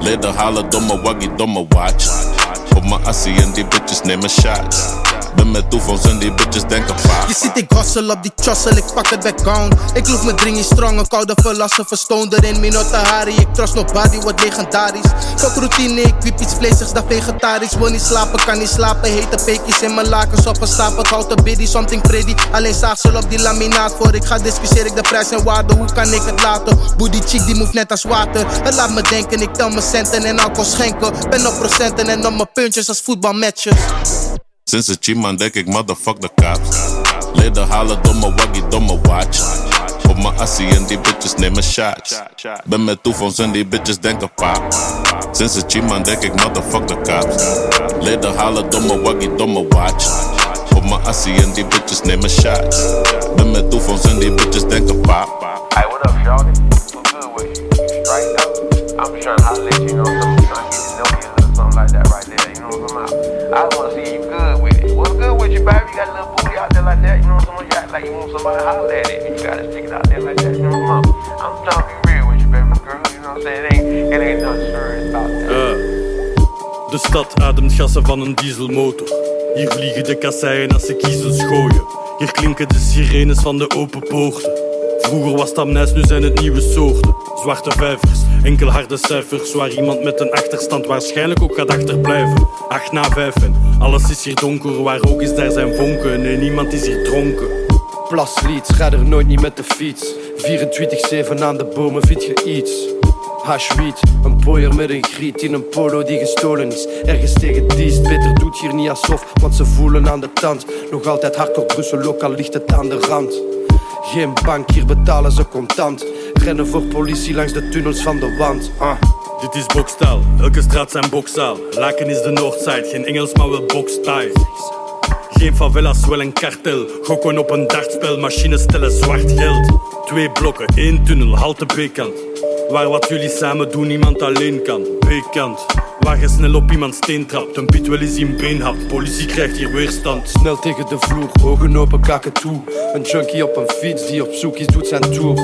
Leden halen domme waggie, domme watch. Op mijn assie en die bitches nemen shots Met toevalls en die bitches denken pa. Je ziet ik hustle op die chossel, ik pak het back count Ik loef me dring in strong, een koude verlassen Verstoond erin, Minota Hari. Ik trust nobody, wordt legendarisch. Fuck routine, ik wiep iets vleesigs dan vegetarisch. Wil niet slapen, kan niet slapen Hete peekjes in mijn lakens op een stapel. Houten biddy, something pretty. Alleen zaagsel op die laminaat Voor ik ga discussieer ik de prijs en waarde Hoe kan ik het laten? Booty chick die move net als water. Het laat me denken, ik tel mijn centen en alcohol schenken. Ben op procenten en op mijn puntjes als voetbalmatches Sinds het G-man denk ik motherfuck the cops. Leden halen domme waggie, domme watch. Op mijn assie en die bitches nemen shots. Ben met toevalls en die bitches denken pa Sinds het G-man denk ik motherfuck the cops. Leden halen domme waggie, domme watch. Op mijn assie en die bitches nemen shots. Ben met toevalls en die bitches denken pa Hey, what up, shawty? What's good with you? Straight up. I'm trying to holler at you, you know. What I'm trying to get to know you something like that right there, you know what I'm talking about? I want to see you good with it. What's good with you, baby? You got a little booty out there like that, you know what I'm saying? You act like you want somebody to holler at it. You got to stick it out there like that, you know what I'm talking about? I'm be real with you, baby girl, you know what I'm saying? It ain't, it ain't nothing serious about that. Ja. De stad ademt gassen van een dieselmotor. Hier vliegen de kasseien als ze kiezels gooien. Hier klinken de sirenes van de open poorten. Vroeger was het amnes, nu zijn het nieuwe soorten. Zwarte vijvers, enkel harde cijfers. Waar iemand met een achterstand waarschijnlijk ook gaat achterblijven. Acht na vijf en alles is hier donker. Waar ook is, daar zijn vonken. Nee, niemand is hier dronken. Plaslied, ga er nooit niet met de fiets. 24-7 aan de bomen vind je iets. Hashweed, een pooier met een griet in een polo die gestolen is. Ergens tegen diest, beter doet hier niet alsof, want ze voelen aan de tand. Nog altijd hardcore Brussel, ook al ligt het aan de rand. Geen bank, hier betalen ze contant. Rennen voor politie langs de tunnels van de wand. Ah. Dit is bokstaal, elke straat zijn bokzaal. Laken is de Noordside, geen Engels maar wel bokstyle. Geen favelas, wel een kartel. Gokken op een dartspel, machines stellen zwart geld. Twee blokken, één tunnel, halte B-kant. Waar wat jullie samen doen, niemand alleen kan. B-kant, waar je snel op iemand steen trapt. Een pit wel eens in been hapt, politie krijgt hier weerstand. Snel tegen de vloer, ogen open, kaken toe. Een junkie op een fiets die op zoek is, doet zijn tour.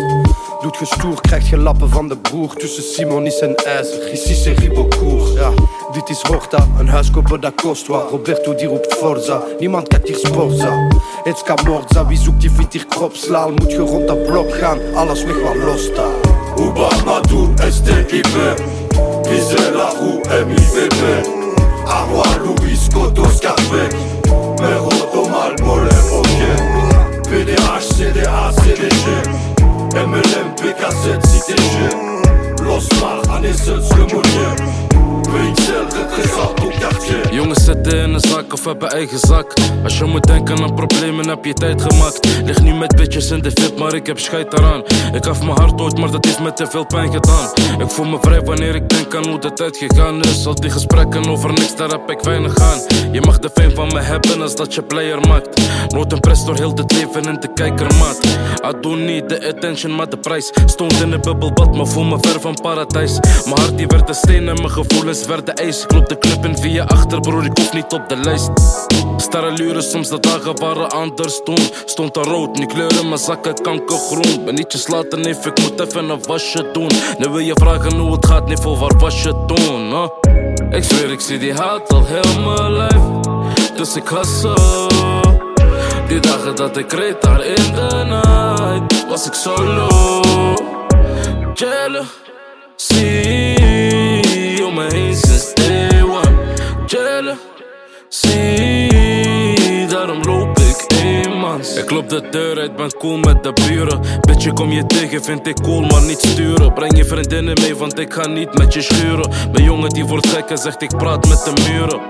Doet gestoer, krijgt je lappen van de broer. Tussen Simonis en IJzer, Isis en Ribocourt. Ja, dit is Horta, een huis kopen dat kost wat. Roberto die roept Forza, niemand kijkt hier Sporza. Het Camorza, wie zoekt die vindt hier kropslaal. Moet je rond dat blok gaan, alles weg wat los staat. Uba Madou, STIP Michel Larou, MIVP Arnois, Louis, Cotto, Scarbeck Mero, Mal, Mollet, Roquet PDH, CDA, CDG MLM, PK7, CTG L'Osmar, Anessens, Le Molière Jongens zitten in een zak of hebben eigen zak. Als je moet denken aan problemen, heb je tijd gemaakt. Lig nu met bitches in de VIP, maar ik heb scheid eraan. Ik gaf mijn hart ooit, maar dat heeft me te veel pijn gedaan. Ik voel me vrij wanneer ik denk aan hoe de tijd gegaan is. Al die gesprekken over niks, daar heb ik weinig aan. Je mag de fame van me hebben als dat je player maakt. Nooit een press door heel het leven in de kijkermaat. I do niet de attention, maar de prijs. Stond in een bubbelbad, maar voel me ver van paradijs. Mijn hart die werd een steen en mijn gevoelens werden ijs. Klopt de club in via achter, broer, ik hoef niet op de lijst. Sterrenluren, soms de dagen waren anders toen. Stond er rood, nu kleuren mijn zakken kankergroen. Ben niet later, neef, ik moet even een wasje doen. Nu wil je vragen hoe het gaat, neef, waar was je toen? Huh? Ik zweer, ik zie die haat al heel mijn lijf. Dus ik hustle. Die dagen dat ik reed daar in de night, was ik solo. Zie om me heen sinds day Ik loop de deur uit, ben cool met de buren. Bitch, kom je tegen, vind ik cool, maar niet sturen. Breng je vriendinnen mee, want ik ga niet met je schuren. Mijn jongen die wordt gek en zegt ik praat met de muren.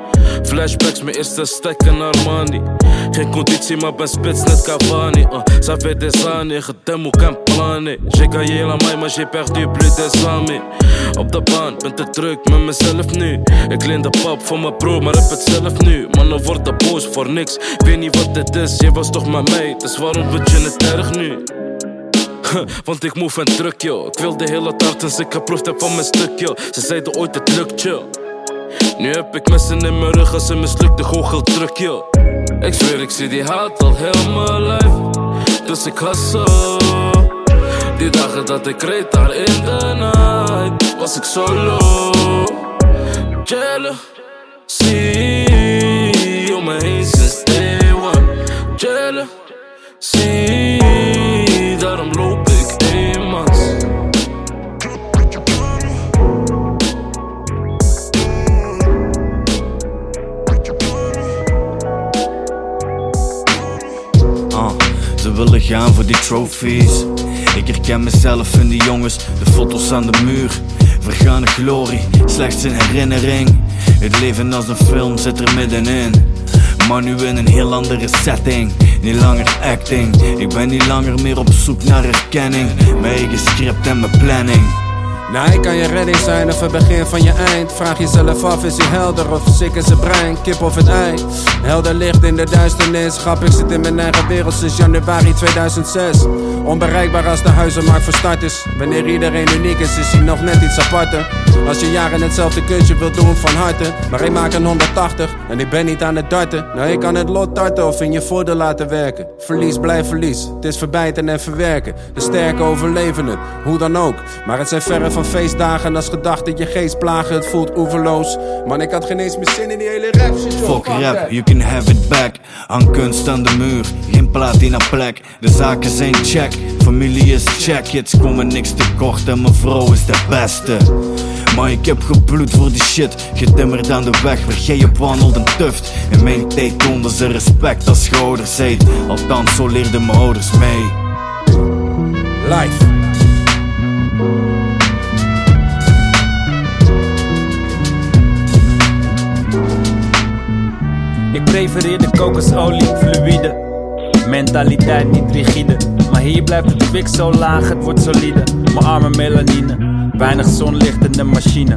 Flashbacks, mijn eerste stek in Armani. Geen conditie, maar ben spits net Cavani. Uh, ça fait des années, gedem aucun plané. J'ai gagné la maille, maar j'ai perdu plus des amis. Op de baan, ben te druk met mezelf nu. Ik leen de pap van mijn bro, maar heb het zelf nu. Mannen worden boos voor niks. Weet niet wat dit is, jij was toch met mij, dus waarom vind je het erg nu? Want ik move en druk, yo. Ik wil de hele als ik geproefd heb van mijn stuk, yo. Ze zeiden ooit het lukt, yo. Nu heb ik messen in mijn rug als ze mislukt, de goochel druk, yo. Ik zweer, ik zie die haat al heel mijn lijf. Dus ik hustle. Die dagen dat ik reed daar in de night, was ik solo. Chillen, zie om me heen Chillen, zie, daarom loop ik eenmans. Ah, ze willen gaan voor die trophies. Ik herken mezelf in die jongens, de foto's aan de muur. Vergane glorie, slechts een herinnering. Het leven als een film zit er middenin. Maar nu in een heel andere setting. Niet langer acting. Ik ben niet langer meer op zoek naar erkenning. Mijn eigen script en mijn planning. Nou, hij kan je redding zijn of het begin van je eind. Vraag jezelf af, is hij helder of ziek in zijn brein? Kip of het ei? Helder licht in de duisternis. Grap, ik zit in mijn eigen wereld sinds januari 2006. Onbereikbaar als de huizenmarkt voor starters. Wanneer iedereen uniek is, is hij nog net iets aparter. Als je jaren hetzelfde kunstje wilt doen van harte. Maar ik maak een 180 en ik ben niet aan het darten. Nou, ik kan het lot tarten of in je voordeel laten werken. Verlies blijft verlies. Het is verbijten en verwerken. De sterke overleven het, hoe dan ook. Maar het zijn verre van feestdagen als gedachten je geest plagen. Het voelt oeverloos. Man, ik had geen eens meer zin in die hele rap shit. Fuck rap, you can have it back. Hang kunst aan de muur, geen platina plek. De zaken zijn check, familie is check. Kids komen niks tekort en mijn vrouw is de beste. Maar ik heb gebloed voor die shit, getimmerd aan de weg waar jij op wandelt en tuft. In mijn tijd toonden ze respect als schouders heet. Althans, zo leerden mijn ouders mee. Life. Ik prefereer de kokosolie fluïde. Mentaliteit niet rigide. Hier blijft het kwik zo laag, het wordt solide. Mijn arme melanine. Weinig zonlicht in de machine.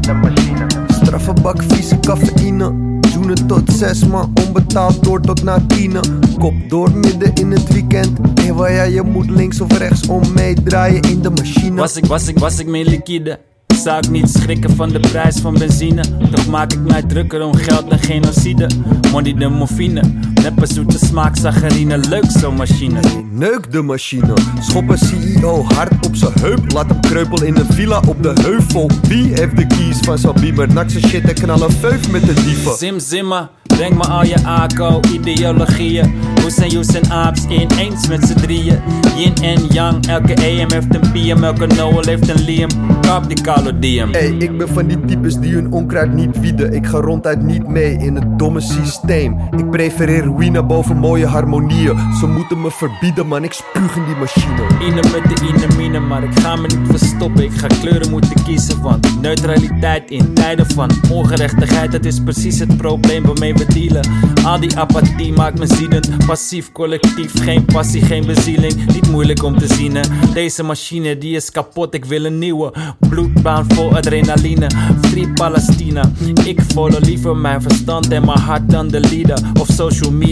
Straffe bak vieze cafeïne. Joenen tot zes, maar onbetaald door tot na tienen. Kop door midden in het weekend. Hé, waar jij je moet links of rechts om meedraaien in de machine. Was ik, was ik, was ik meer liquide? Zou ik niet schrikken van de prijs van benzine? Toch maak ik mij drukker om geld en genocide. Money de morfine, neppe zoete smaak, saccharine, leuk zo'n machine. Neuk de machine. Schop een CEO hard op zijn heup. Laat hem kreupelen in een villa op de heuvel. Wie heeft de keys van zijn beamer? Nak zijn shit en knallen veuf met de dieven. Zim Zimmer, breng me al je ACO, ideologieën. Hoes en Joes en Aaps, één eens met z'n drieën. Yin en Yang, elke AM heeft een PM, elke Noel heeft een Liam. Kap die calodium. Hey, ik ben van die types die hun onkruid niet wieden. Ik ga ronduit niet mee in het domme systeem. Ik prefereer ruïne boven mooie harmonieën. Ze moeten me verbieden, man, ik spuug in die machine. Ine met de inemine, maar ik ga me niet verstoppen. Ik ga kleuren moeten kiezen, want neutraliteit in tijden van ongerechtigheid, dat is precies het probleem waarmee we dealen. Al die apathie maakt me ziedend, passief collectief, geen passie, geen bezieling. Niet moeilijk om te zien. Deze machine die is kapot, ik wil een nieuwe. Bloedbaan vol adrenaline, free Palestina. Ik follow liever mijn verstand en mijn hart dan de leader of social media.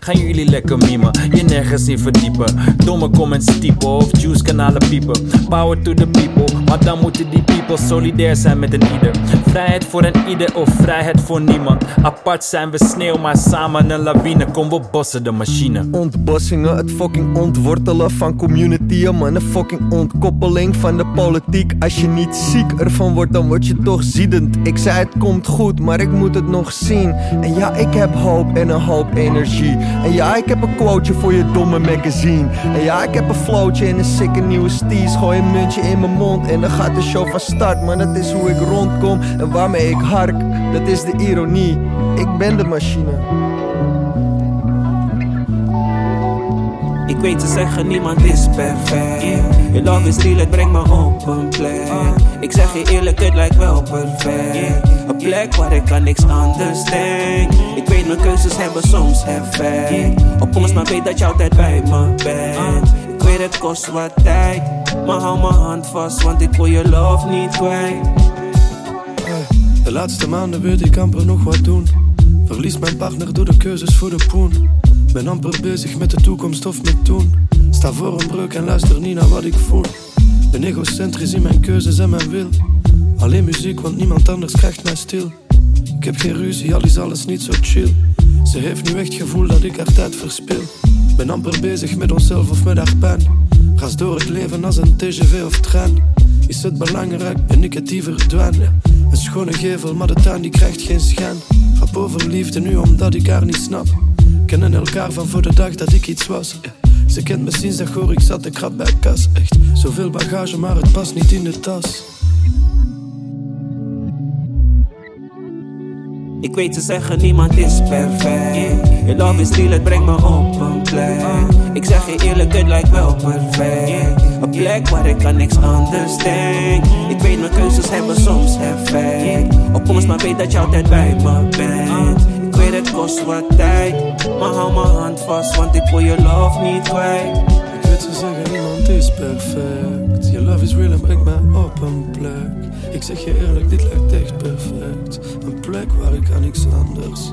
Gaan jullie lekker mimen, je nergens in verdiepen. Domme comments typen of juice kanalen piepen. Power to the people, maar dan moeten die people solidair zijn met een ieder. Vrijheid voor een ieder of vrijheid voor niemand. Apart zijn we sneeuw, maar samen een lawine. Kom we bossen de machine. Ontbossingen, het fucking ontwortelen van communitieën, man. Een fucking ontkoppeling van de politiek. Als je niet ziek ervan wordt, dan word je toch ziedend. Ik zei het komt goed, maar ik moet het nog zien. En ja, ik heb hoop en een hoop energie. En ja, ik heb een quoteje voor je domme magazine. En ja, ik heb een flowtje en een sikke nieuwe steez. Gooi een muntje in mijn mond en dan gaat de show van start. Maar dat is hoe ik rondkom en waarmee ik hark. Dat is de ironie. Ik ben de machine. Ik weet ze zeggen niemand is perfect. Je love is real, het brengt me op een plek. Ik zeg je eerlijk, het lijkt wel perfect. Een plek waar ik aan niks anders denk. Ik weet mijn keuzes hebben soms effect. Op ons maar weet dat je altijd bij me bent. Ik weet het kost wat tijd. Maar hou mijn hand vast, want ik wil je love niet kwijt. De laatste maanden wil ik amper nog wat doen. Verlies mijn partner door de keuzes voor de poen. Ben amper bezig met de toekomst of met toen. Sta voor een breuk en luister niet naar wat ik voel. Ben egocentrisch in mijn keuzes en mijn wil. Alleen muziek, want niemand anders krijgt mij stil. Ik heb geen ruzie, al is alles niet zo chill. Ze heeft nu echt gevoel dat ik haar tijd verspil. Ben amper bezig met onszelf of met haar pijn. Ras door het leven als een TGV of trein. Is het belangrijk, ben ik het die verdwijn. Een schone gevel, maar de tuin die krijgt geen schijn. Rap over liefde nu omdat ik haar niet snap. Kennen elkaar van voor de dag dat ik iets was. Ze kent me sinds dat hoor ik zat de krap bij kas. Echt zoveel bagage, maar het past niet in de tas. Ik weet ze zeggen niemand is perfect. Je love is real, het brengt me op een plek. Ik zeg je eerlijk, het lijkt wel perfect. Een plek waar ik aan niks anders denk. Ik weet mijn keuzes hebben soms effect. Op ons maar weet dat je altijd bij me bent weet het kost wat tijd Maar hou mijn hand vast, want ik wil je love niet kwijt Ik weet ze zeggen niemand is perfect. Je love is real en brengt mij op een plek. Ik zeg je eerlijk, dit lijkt echt perfect. Een plek waar ik aan niks anders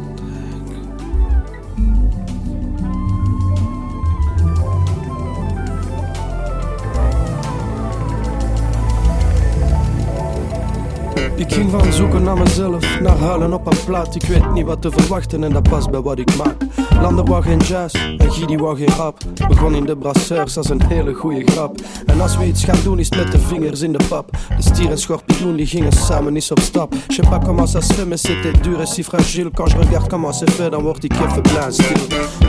Ik ging van zoeken naar mezelf, naar huilen op een plaat. Ik weet niet wat te verwachten en dat past bij wat ik maak. Lander wou geen jazz en Gidi wou geen rap. Begon in de brasseurs als een hele goede grap. En als we iets gaan doen is met de vingers in de pap. De stier en schorpioen die gingen samen eens op stap. Je sais pas comment ça se fait mais c'était dur et si fragile. Quand je regarde comment c'est fait dan word ik even blij stil.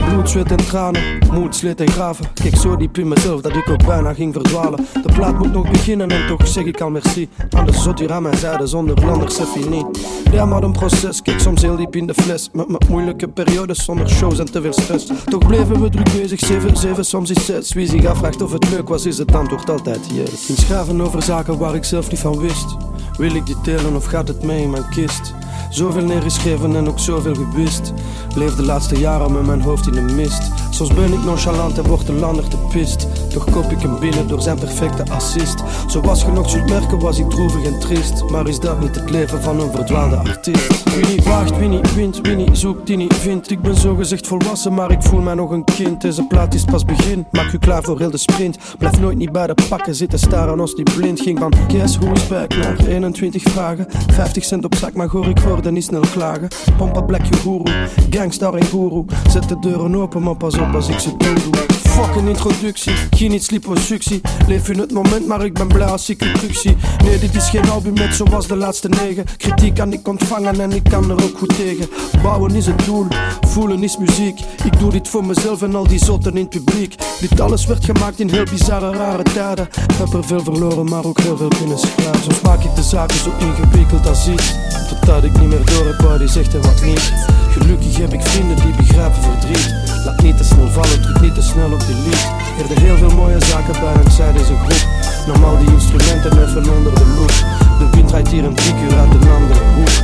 Bloed, zweet en tranen, moed, sleet en graven. Kijk zo diep in mezelf dat ik ook bijna ging verdwalen. De plaat moet nog beginnen en toch zeg ik al merci. Aan de zot hier aan mijn zijde zonder c'est fini. Ja, maar een proces, kijk soms heel diep in de fles. Met, met moeilijke periodes zonder shows en te veel stress. Toch bleven we druk bezig, 7, 7, soms is 6. Wie zich afvraagt of het leuk was, is het antwoord altijd yes. In schraven over zaken waar ik zelf niet van wist. Wil ik die delen of gaat het mee in mijn kist? Zoveel neergeschreven en ook zoveel gewist. Leef de laatste jaren met mijn hoofd in de mist. Soms ben ik nonchalant en word de lander te pist. Toch kop ik hem binnen door zijn perfecte assist. Zoals je nog zult merken was ik droevig en triest. Maar is dat niet het leven van een verdwaalde artiest? Wie niet waagt, wie niet wint, wie niet zoekt, die niet vindt. Ik ben zo gezegd volwassen, maar ik voel mij nog een kind. Deze plaat is pas begin, maak je klaar voor heel de sprint. Blijf nooit niet bij de pakken zitten staren als die blind. Ging van guess is back naar 21 vragen. 50 cent op zak, maar hoor ik hoorde niet snel klagen. Pompa black je guru, gangstar en guru. Zet de deuren open, maar pas op als ik ze toe doe. Fucking introductie. Geen iets liposuctie. Leef in het moment, maar ik ben blij als ik het terug zie. Nee, dit is geen album net zoals de laatste negen. Kritiek kan ik ontvangen en ik kan er ook goed tegen. Bouwen is het doel, voelen is muziek. Ik doe dit voor mezelf en al die zotten in het publiek. Dit alles werd gemaakt in heel bizarre, rare tijden. Heb er veel verloren, maar ook heel veel kunnen schrijven. Soms maak ik de zaken zo ingewikkeld als iets. Totdat ik niet meer door heb wat zegt en wat niet. Gelukkig heb ik vrienden die begrijpen verdriet. Laat niet te snel vallen, druk niet te snel op die lied. Er heel veel mooie zaken bij en zij deze groep. Normaal die instrumenten even onder de loep. De wind rijdt hier een drie uit een andere hoek.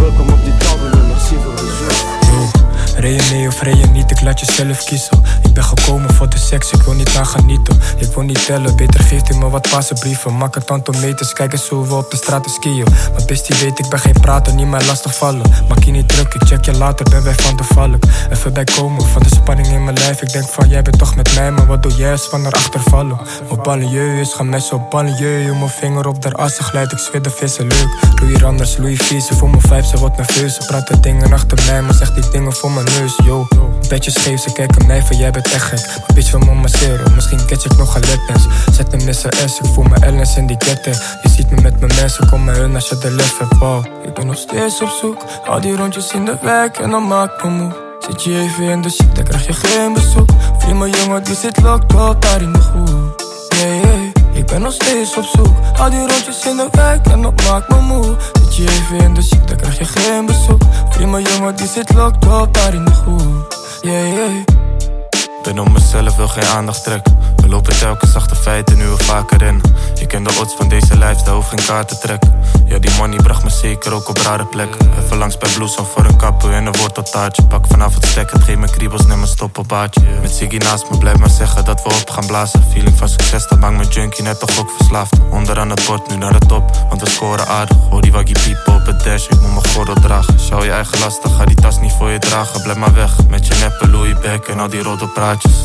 Welkom op dit album en merci voor de. Rij mee of rij niet, ik laat je zelf kiezen. Ik ben gekomen voor de seks, ik wil niet aan genieten. Ik wil niet tellen, beter geeft u me wat passenbrieven. Mak het aantal meters, kijk eens hoe we op de straten skiën. Maar bestie weet, ik ben geen prater, niet mij lastig vallen. Maak je niet druk, ik check je later, ben wij van de vallen. Even bijkomen van de spanning in mijn lijf. Ik denk van, jij bent toch met mij, maar wat doe jij als van erachter vallen? Op banlieue is gaan messen op. Mijn vinger op der assen glijdt, ik zweer de vissen leuk. Louis anders, Louis vies, voor mijn vijf, ze wordt nerveus. Ze praten dingen achter mij, maar zegt die dingen voor mijn neus, yo. Beetje scheef, ze kijken mij van jij bent echt gek. Maar bitch wil me masseren, misschien catch ik nog een. Zet hem in S, ik voel me Ellens in die kette. Je ziet me met mijn mensen, kom maar hun als je de lef hebt, wow. Ik ben nog steeds op zoek, al die rondjes in de wijk en dan maak me moe. Zit je even in de shit, dan krijg je geen bezoek. Vriend, mijn jongen, die zit locked up daar in de groep. Ben nog steeds op zoek, al die rondjes in de wijk en dat maakt me moe. Zit je even in de shit, dan krijg je geen bezoek. Mijn jongen, die zit locked up daar in de groep. Yeah, yeah. Ben om mezelf, wil geen aandacht trekken. We lopen telkens achter feiten, nu we vaker rennen. Ik ken de odds van deze lifestyle, hoef geen kaart te trekken. Ja, die money bracht me zeker ook op rare plekken. Even langs bij Bloesem voor een kappen en een worteltaartje. Pak vanaf het stek, het geeft me kriebels, neem een stoppelbaardje. Met Ziggy naast me, blijf maar zeggen dat we op gaan blazen. Feeling van succes, dat maakt me junkie net toch ook verslaafd. Onderaan het bord, nu naar de top, want we scoren aardig. Hoor die waggie piepen op het dash, ik moet mijn gordel dragen. Schouw je eigen lastig, ga die tas niet voor je dragen. Blijf maar weg, met je neppe Louis Beck en al die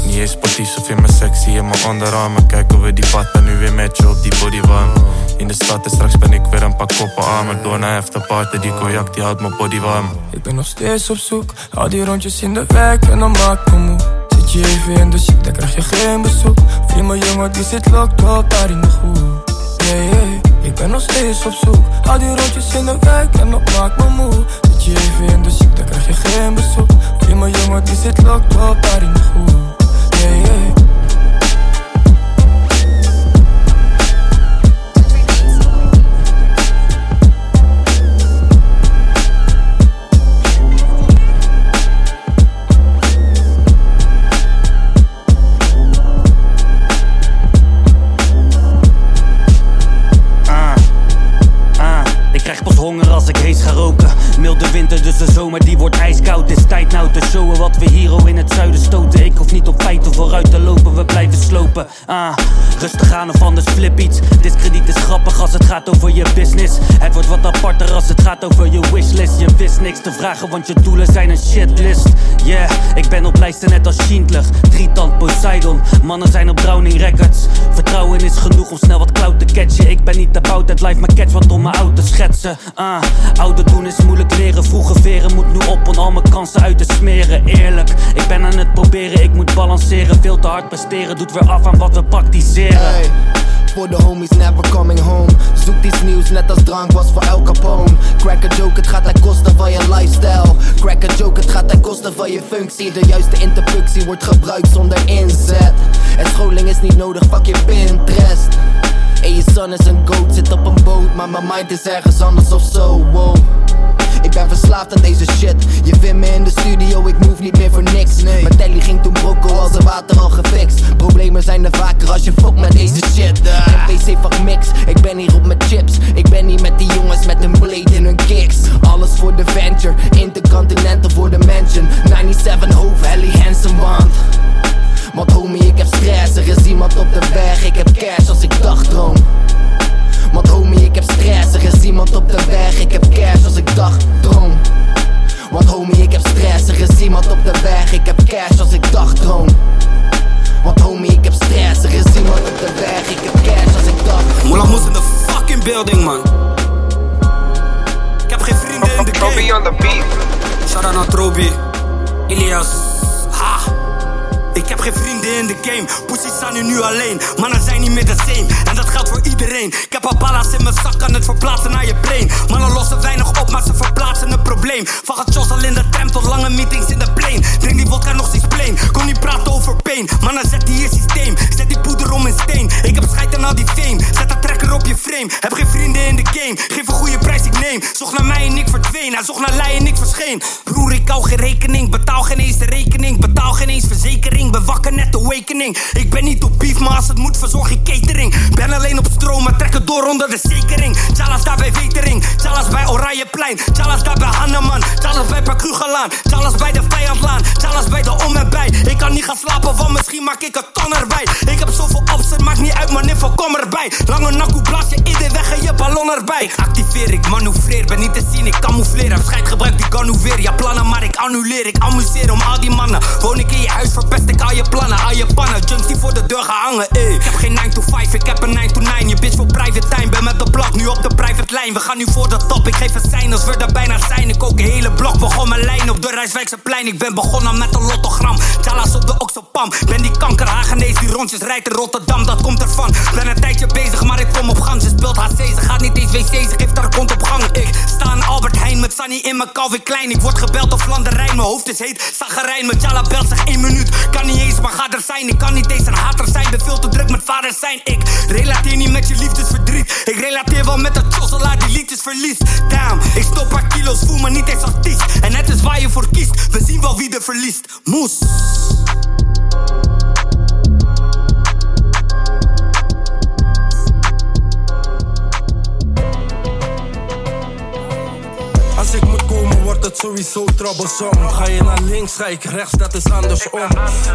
Niet eens sportief, of in mijn sexy in mijn onderarmen. Kijken we die pad en nu weer met je op die bodywarm. In de stad en straks ben ik weer een paar koppen armer. Door naar afterparty, die cognac die houdt mijn body warm. Ik ben nog steeds op zoek, al die rondjes in de wijk en dan maak ik me moe. Zit je even in de shit, dan krijg je geen bezoek. Vriend, mijn jongen, die zit locked up daar in de groep. Yeah, yeah. Ik ben nog steeds op zoek, al die rondjes in de wijk en dat maakt me moe. Zit je even in de dan krijg je geen bezoek. Mijn jongen, die zit locked up daar in de groep. Milde winter, dus de zomer die wordt ijskoud. Is tijd nou te showen wat we hier al in het zuiden stoten. Ik hoef niet op feiten vooruit te lopen, we blijven slopen. Ah, rustig aan of anders flip iets. Discrediet is grappig als het gaat over je business. Het wordt wat aparter als het gaat over je wishlist. Je wist niks te vragen, want je doelen zijn een shitlist. Yeah, ik ben op lijsten net als Schindler. Drietand Poseidon, mannen zijn op Browning Records. Vertrouwen is genoeg om snel wat clout te catchen. Ik ben niet about het life, maar catch wat om me oud te schetsen. Ah, ouder doen is moeilijk leren. Vroege veren moet nu op om al mijn kansen uit te smeren. Eerlijk, ik ben aan het proberen, ik moet balanceren. Veel te hard presteren, doet weer af aan wat we praktiseren. Hey, voor de homies never coming home. Zoek iets nieuws, net als drank was voor El Capone. Crack a joke, het gaat ten koste van je lifestyle. Crack a joke, het gaat ten koste van je functie. De juiste interpunctie wordt gebruikt zonder inzet. En scholing is niet nodig, fuck je Pinterest. En je son is een goat, zit op een boot, maar mijn mind is ergens anders of zo. Ik ben verslaafd aan deze shit. Je vindt me in de studio, ik move niet meer voor niks. Mijn telly ging toen brokko als de water al gefixt. Problemen zijn er vaker als je fuck met deze shit. NPC fuck mix, ik ben hier op mijn chips. Ik ben hier met die jongens met een blade in hun kicks. Alles voor de venture, intercontinental voor de mansion. 97 hoofd, Helly Hansen want. Want homie, ik heb stress, er is iemand op de weg. Ik heb cash als ik dagdroom. Want homie, ik heb stress, er is iemand op de weg. Ik dagdroom. Want homie, ik heb stress, er is iemand op de weg. Ik heb cash als ik dagdroom. Want homie, ik heb stress, er is iemand op de weg. Ik heb cash als ik dagdroom. Moela Moes in de fucking building, man. Ik heb geen vrienden in de game. on the beat. Shout out naar Trobi. Ilias. Ha. Ik heb geen vrienden in de game. Pussies staan nu nu alleen, mannen zijn niet meer de same. En dat geldt voor iedereen. Ik heb al ballas in mijn zak, kan het verplaatsen naar Hij zocht naar lei en ik verscheen. Broer, ik hou geen rekening. Betaal geen eens de rekening. Betaal geen eens verzekering. Ben wakker net de awakening. Ik ben niet op beef, maar als het moet verzorg ik catering. Ben alleen op stroom, maar trek het door onder de zekering. Chalas daar bij Wetering. Chalas bij Oranjeplein. Chalas daar bij Hanneman. Chalas bij Pakugelaan. Chalas bij de Vijandlaan. Chalas bij de om en bij. Ik kan niet gaan slapen, want misschien maak ik een ton erbij. Ik heb zoveel opzet, maakt niet uit, man, even kom erbij. Lange nakkoe, blaas je weg en je ballon erbij. Activeer, ik manoeuvreer, ben niet te zien, ik camoufleer. Heb scheid gebruik die ganu weer. Ja, plannen, maar ik annuleer. Ik amuseer om al die mannen. Woon ik in je huis, verpest ik al je plannen, al je pannen. Junks die voor de deur gaan hangen, eh. Ik heb geen 9 to 5, ik heb een 9 to 9. Je bitch voor private time, ben met de blok, nu op de private lijn. We gaan nu voor de top, ik geef een sein als we er bijna zijn. Ik ook een hele blok, begon mijn lijn op de Rijswijkse plein. Ik ben begonnen met een lottogram. Chalas op de Oxopam. Die kanker Hagenees die rondjes rijdt in Rotterdam, dat komt ervan. Ben een tijdje bezig, maar ik kom op gang. Ze speelt HC, ze gaat niet eens wc, ze geeft haar kont op gang. Ik sta aan Albert Heijn met Sunny in mijn Calvin Klein. Ik word gebeld op Landerijn, mijn hoofd is heet. Zagerijn, met Jala belt zich één minuut. Kan niet eens, maar ga er zijn. Ik kan niet eens een hater zijn, ben veel te druk met vader zijn. Ik relateer niet met je liefdesverdriet. Ik relateer wel met de trosselaar die liedjes verliest. Damn, ik stop paar kilo's, voel me niet eens artiest. En het is waar je voor kiest, we zien wel wie er verliest. Moes. Als ik moet komen, wordt het sowieso troublesome. Ga je naar links, ga ik rechts, dat is andersom.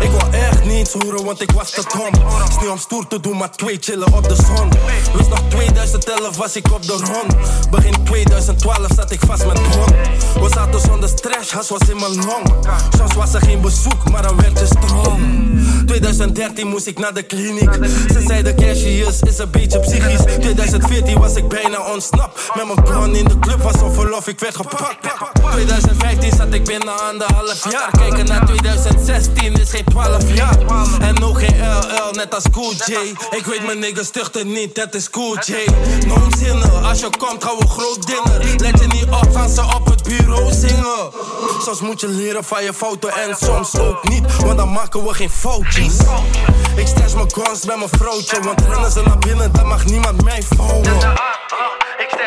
Ik wil echt niets horen, want ik was te dom. Is niet om stoer te doen, maar twee chillen op de zon. Wist nog 2011 was ik op de rond. Begin 2012 zat ik vast met bron. We zaten zonder stress, has was in mijn long. Soms was er geen bezoek, maar dan werd je stroom. 2013 moest ik naar de kliniek. Ze zeiden Cassius is een beetje psychisch. 2014 was ik bijna ontsnapt. Met mijn gun in de club was op verlof, ik werd gepakt. 2015 zat ik binnen anderhalf jaar. Kijken naar 2016 is geen 12 jaar. En ook geen LL, net als Cool J. Ik weet mijn niggas stuchten niet, dat is Cool J. No zinnen, als je komt gaan we groot dinner. Let je niet op, gaan ze op het bureau zingen. Soms moet je leren van je fouten en soms ook niet, want dan maken we geen foutjes. Ik stash mijn guns bij mijn vrouwtje, want rennen ze naar binnen, dan mag niemand mij vouwen.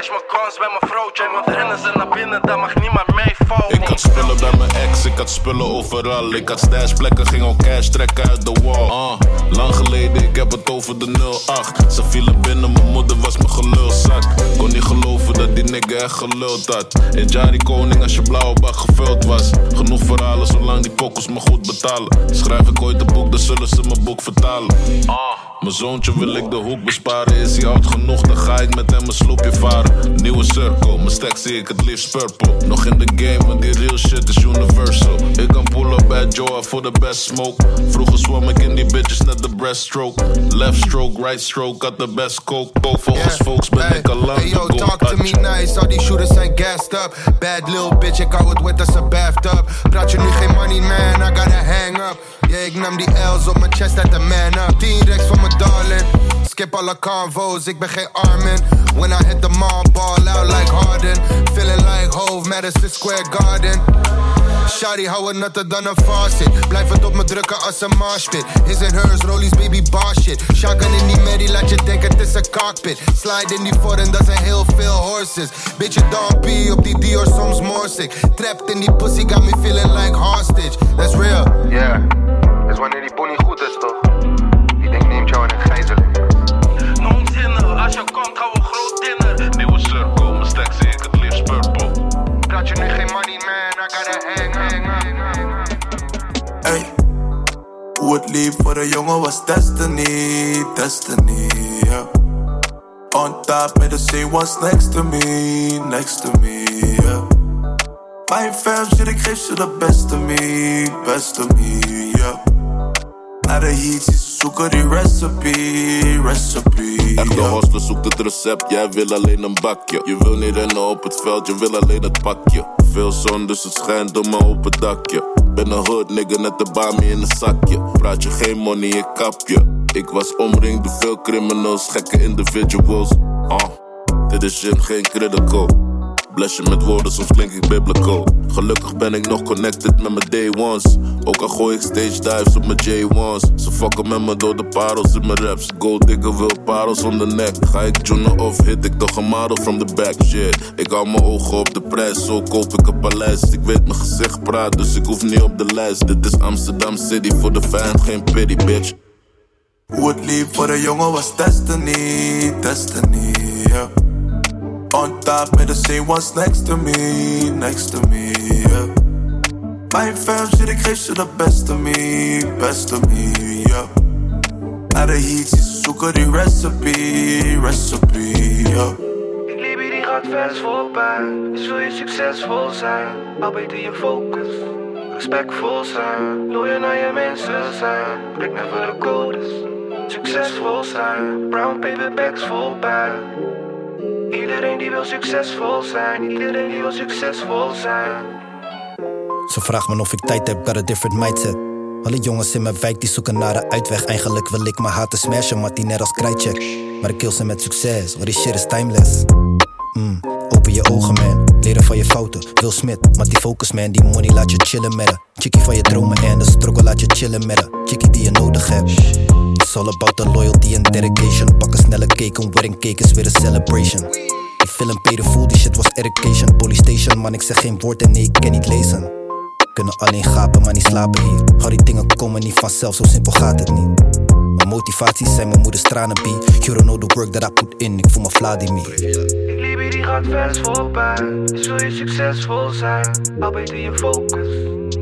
Stash mijn guns bij mijn vrouwtje, want rennen ze naar binnen, dan mag niemand mij vouwen. Ik had spullen bij mijn ex, ik had spullen overal. Ik had stashplekken, ging al cash trekken uit de wall. Ah, lang geleden, ik heb het over de 08. Ze vielen binnen, mijn moeder was mijn gelulzak. Kon niet geloven dat die nigga echt geluld had. In Jari Koning als je blauwe bak gevuld was. Genoeg verhalen, zolang die pokkels me goed betalen. Schrijf ik ooit een boek, dan zullen ze mijn boek vertalen. Ah. Mijn zoontje wil ik de hoek besparen. Is hij oud genoeg, dan ga ik met hem een sloepje varen. Nieuwe circle, mijn stack zie ik het liefst purple. Nog in de game, want die real shit is universal. Ik kan pull up bij Joa voor de best smoke. Vroeger zwam ik in die bitches net de breaststroke. Left stroke, right stroke, had de best coke. Volgens folks ben ik al lang Hey yo, talk to me nice. Al die shooters zijn gassed up. Bad little bitch, ik hou het wet als een bathtub. Praat je nu geen money, man, I gotta hang up. Yeah, ik nam die L's op mijn chest uit de man up. 10 rechts voor mijn darling. Skip alle convos, ik ben geen Armin. When I hit the mall, ball out like Harden. Feeling like Hove, Madison Square Garden. Shawty, hou het natter dan een faucet. Blijf het op me drukken als een marshpit. His and hers, rollies, baby, bar shit. Shotgun in die Mary, laat je denken het is een cockpit. Slide in die foreign, dat zijn heel veel horses. Beetje Don P op die Dior, soms morsik. Trapped in die pussy, got me feeling like hostage. That's real. Yeah, is wanneer die pony goed is, toch? Die denkt neemt jou in een gijzeling. No zinnen, als je komt gaan Praat je nu geen money, man, I gotta hang, hang, hang, hang. Ey, hoe het liep voor een jongen was destiny, destiny, yeah. On top met de C was next to me, next to me, yeah. Mijn fam shit, ik geef ze de best of me, best of me, yeah. Naar de heat, ze zoeken die recipe, recipe, Echte yeah. hostler zoekt het recept, jij wil alleen een bakje. Je wil niet rennen op het veld, je wil alleen het pakje. Veel zon, dus het schijnt door mijn open dakje. Ben een hood nigga, net de bami in een zakje. Praat je geen money, ik kap je. Ik was omringd door veel criminals, gekke individuals. Ah, dit is shit, geen critical. Bless met woorden, soms klink ik biblical. Gelukkig ben ik nog connected met mijn day ones. Ook al gooi ik stage dives op mijn J1's. Ze fucken met me door de parels in mijn raps. Gold digger wil parels om de nek. Ga ik joinen of hit ik toch een model from the back? Shit, ik hou mijn ogen op de prijs, zo koop ik een paleis. Ik weet mijn gezicht praat, dus ik hoef niet op de lijst. Dit is Amsterdam City voor de vijand, geen pity bitch. Hoe het liep voor de jongen was destiny, destiny, yeah. On top de same ones next to me, next to me, yeah. Mijn fam shit, ik geef ze de best of me, best of me, yeah. Naar de heat, ze zoeken die recipe, recipe, yeah. Ik liep die gaat vers voorbij. Dus wil je succesvol zijn, al beter je focus. Respectvol zijn, loyal naar je mensen zijn. Blik never de codes. Succesvol zijn, brown paperbacks voorbij. Iedereen die wil succesvol zijn, iedereen die wil succesvol zijn. Ze vraagt me of ik tijd heb, got a different mindset. Alle jongens in mijn wijk die zoeken naar een uitweg. Eigenlijk wil ik mijn haten smashen, maar die net als krijtcheck. Maar ik kill ze met succes, want die shit is timeless. Mm, open je ogen man, leren van je fouten. Wil Smith, maar die focus man, die money laat je chillen met haar. Chickie van je dromen en de struggle laat je chillen met haar. Chickie die je nodig hebt. It's all about the loyalty and dedication. Pak een snelle cake, een wedding cake is weer een celebration. Die film full, die shit was education. Police station, man, ik zeg geen woord en nee, ik kan niet lezen. Kunnen alleen gapen, maar niet slapen hier. Al die dingen komen niet vanzelf, zo simpel gaat het niet. Mijn motivaties zijn mijn moeders tranen, B. You don't know the work that I put in, ik voel me Vladimir. Ik liep hier, die gaat vers voorbij. Dus wil je succesvol zijn, al beter je focus.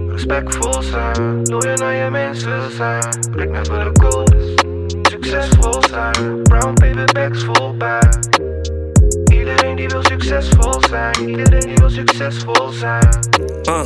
Respectvol zijn, loyal naar je mensen zijn. Blik never de codes. Succesvol zijn, brown paperbacks voorbij. Iedereen die wil succesvol zijn, iedereen die wil succesvol zijn. Uh,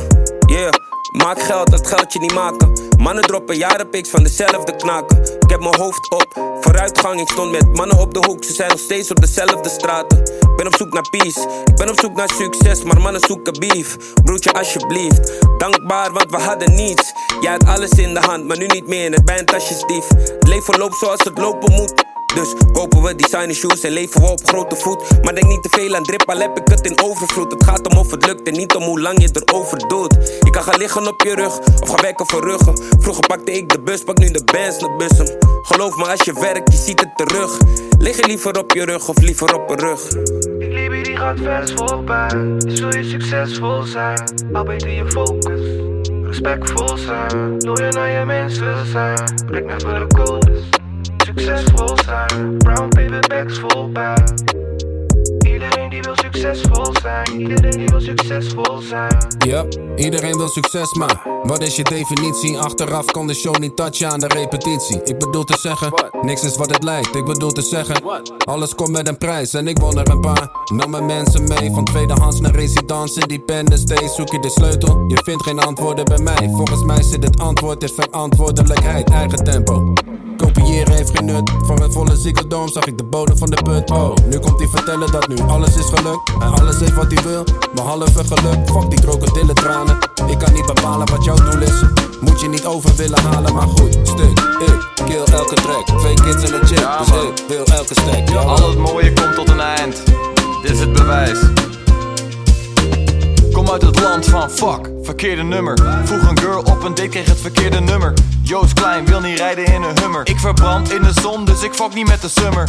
yeah. Maak geld, dat geld je niet maken. Mannen droppen jarenpiks van dezelfde knaken. Ik heb mijn hoofd op, vooruitgang. Ik stond met mannen op de hoek, ze zijn nog steeds op dezelfde straten. Ik ben op zoek naar peace, ik ben op zoek naar succes, maar mannen zoeken beef. Broertje, alsjeblieft, dankbaar, want we hadden niets. Jij had alles in de hand, maar nu niet meer. Het bij een tasjesdief. Het leven loopt zoals het lopen moet. Dus kopen we designer shoes en leven we op grote voet. Maar denk niet te veel aan drip, al heb ik het in overvloed. Het gaat om of het lukt en niet om hoe lang je erover doet. Je kan gaan liggen op je rug of gaan werken voor ruggen. Vroeger pakte ik de bus, pak nu de bands naar bussen. Geloof me, als je werkt, je ziet het terug. Lig je liever op je rug of liever op een rug? Ik liep hier, die gaat vers voorbij. Wil je succesvol zijn, al beter je focus. Respectvol zijn, loyal naar je mensen zijn. Blik never de codes. Succesvol zijn, brown paperbacks voorbij. Iedereen die wil succesvol zijn, iedereen die wil succesvol zijn. Ja, iedereen wil succes, maar wat is je definitie? Achteraf kan de show niet touchen aan de repetitie. Ik bedoel te zeggen, niks is wat het lijkt. Ik bedoel te zeggen, alles komt met een prijs en ik won er een paar. Nam mijn mensen mee, van tweedehands naar residence. Independence Day, zoek je de sleutel. Je vindt geen antwoorden bij mij. Volgens mij zit het antwoord in verantwoordelijkheid, eigen tempo. Kopiëren heeft geen nut. Van een volle ziekeldom zag ik de bodem van de put. Oh, nu komt hij vertellen dat nu alles is gelukt. En alles heeft wat hij wil, behalve geluk. Fuck die krokodillen tranen. Ik kan niet bepalen wat jouw doel is. Moet je niet over willen halen, maar goed. Stuk, ik kill elke track. Twee kids en een chick, dus ik wil elke stack. Yo. Al het mooie komt tot een eind. Dit is het bewijs. Kom uit het land van fuck, verkeerde nummer. Vroeg een girl op een date, kreeg het verkeerde nummer. Joost Klein wil niet rijden in een hummer. Ik verbrand in de zon, dus ik fuck niet met de summer.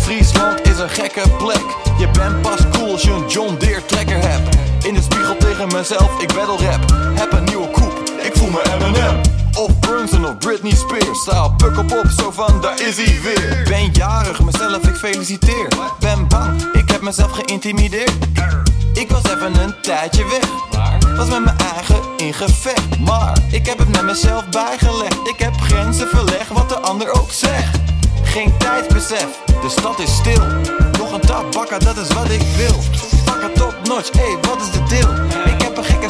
Friesland is een gekke plek. Je bent pas cool als je een John Deere trekker hebt. In de spiegel tegen mezelf, ik battle rap. Heb een nieuwe coupe, ik voel me Eminem. Of Brunson of Britney Spears. Sta op puk op op, zo van daar is hij weer. Ben jarig, mezelf ik feliciteer. Ben bang, ik heb mezelf geïntimideerd. Ik was even een tijdje weg. Was met mijn eigen in gevecht. Maar ik heb het met mezelf bijgelegd. Ik heb grenzen verlegd, wat de ander ook zegt. Geen tijdsbesef, de stad is stil. Nog een tabakka, dat is wat ik wil. Pak het top notch, ey, wat is de deal?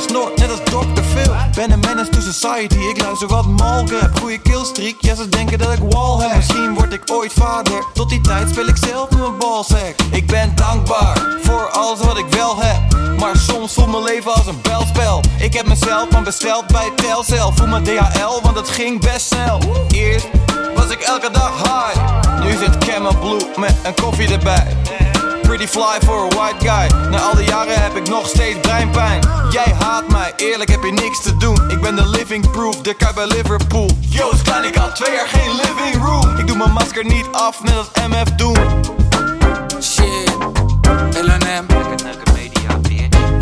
Heb snor, net als Dr. Phil. Ben een menace to society, ik luister wat malrap. Goeie killstreak, ja ze denken dat ik wall heb. Misschien word ik ooit vader, tot die tijd speel ik zelf met mijn balsack. Ik ben dankbaar voor alles wat ik wel heb. Maar soms voelt mijn leven als een belspel. Ik heb mijn mezelf, maar besteld bij Telcel Voel me DHL, want het ging best snel Eerst was ik elke dag high Nu zit Camel Blue met een koffie erbij Pretty fly for a white guy Na al die jaren heb ik nog steeds breinpijn Jij haat mij, eerlijk heb je niks te doen Ik ben de living proof, de kuip bij Liverpool Yo, is klein, ik had twee jaar geen living room Ik doe mijn masker niet af, net als MF doen Shit, LNM.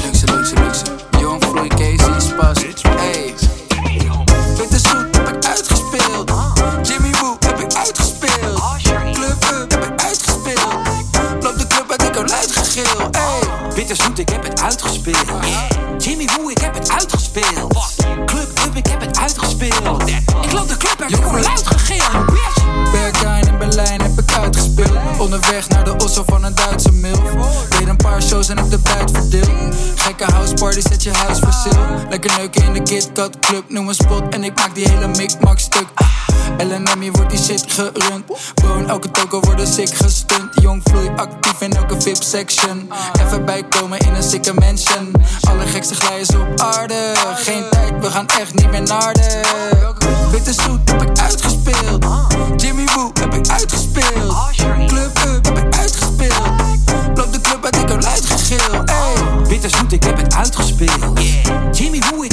Luxe, luxe, luxe. Jong Vloei, Casey, Spas. Hey. Witte Zoet heb Ik heb het uitgespeeld. Jimmy Woo, ik heb het uitgespeeld. Club Up, ik heb het uitgespeeld. Ik loop de club uit, ik word luid gegil. Berghain in Berlijn heb ik uitgespeeld. Onderweg naar de osso van een Duitse milf. Deed een paar shows en heb de buit verdeeld. Gekke houseparty, zet je huis voor sale. Lekker neuken in de KitKat Club, noem een spot en ik maak die hele mik-mak stuk. LNM, hier wordt die shit gerund. Bro, in elke toko worden sick gestunt. Jong vloei actief in elke VIP-section. Even bijkomen in een sikke mansion. Allergekste glijers op aarde. Geen tijd, we gaan echt niet meer naar de. Witte zoet heb ik uitgespeeld. Jimmy Woo heb ik uitgespeeld. Club Up heb ik uitgespeeld. Loop de club uit, ik heb luid gegil. Hey. Witte zoet, ik heb het uitgespeeld. Jimmy Woo, ik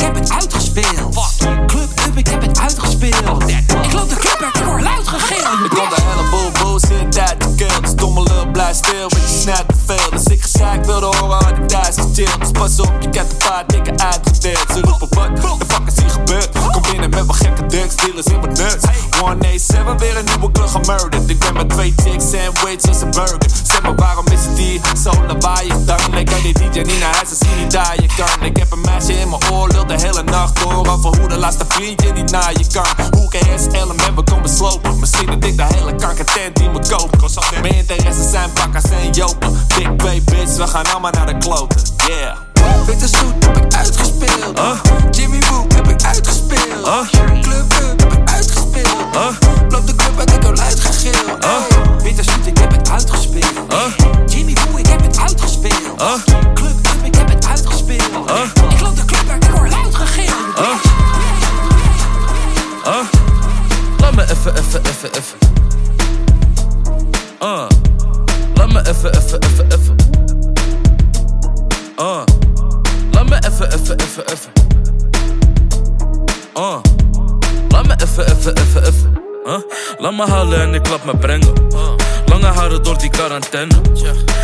I still when you snap the fail. De sikke zaak wil de horen harde dagen stil. Dus you op, je krijgt de vaart, dikke uit de So look for what. Drugs, dealers in mijn nuts. 187, weer een nieuwe club gemurderd Ik ben met twee chicks, sandwich als een burger. Zeg maar waarom is het hier zo lawaaiig dan? Ik kan die DJ niet naar huis, als hij niet daar je kan Ik heb een meisje in mijn oor, de hele nacht door. Over hoe de laatste vriendje niet naar je kan Hoe kan element, we komen slopen Misschien dat ik de hele kankertent die moet kopen Mijn interesses zijn bakkers en jopen Big Bay bitch, we gaan allemaal naar de kloten. Yeah Witte zoet heb ik uitgespeeld. Jimmy Woo heb ik uitgespeeld. Club Up heb ik uitgespeeld. Loop de club uit, ik heb luid gegil. Witte zoet, ik heb het uitgespeeld. Jimmy Woo, ik heb het uitgespeeld. Club Up, ik heb het uitgespeeld. Ik loop de club uit, ik word luid gegil. Uh. Laat me even, even, even, even. Uh. Laat me even, even, even, even, even. Uh. Laat me even, even, even, even. Huh? Laat me halen en ik laat me brengen. Lange haren door die quarantaine.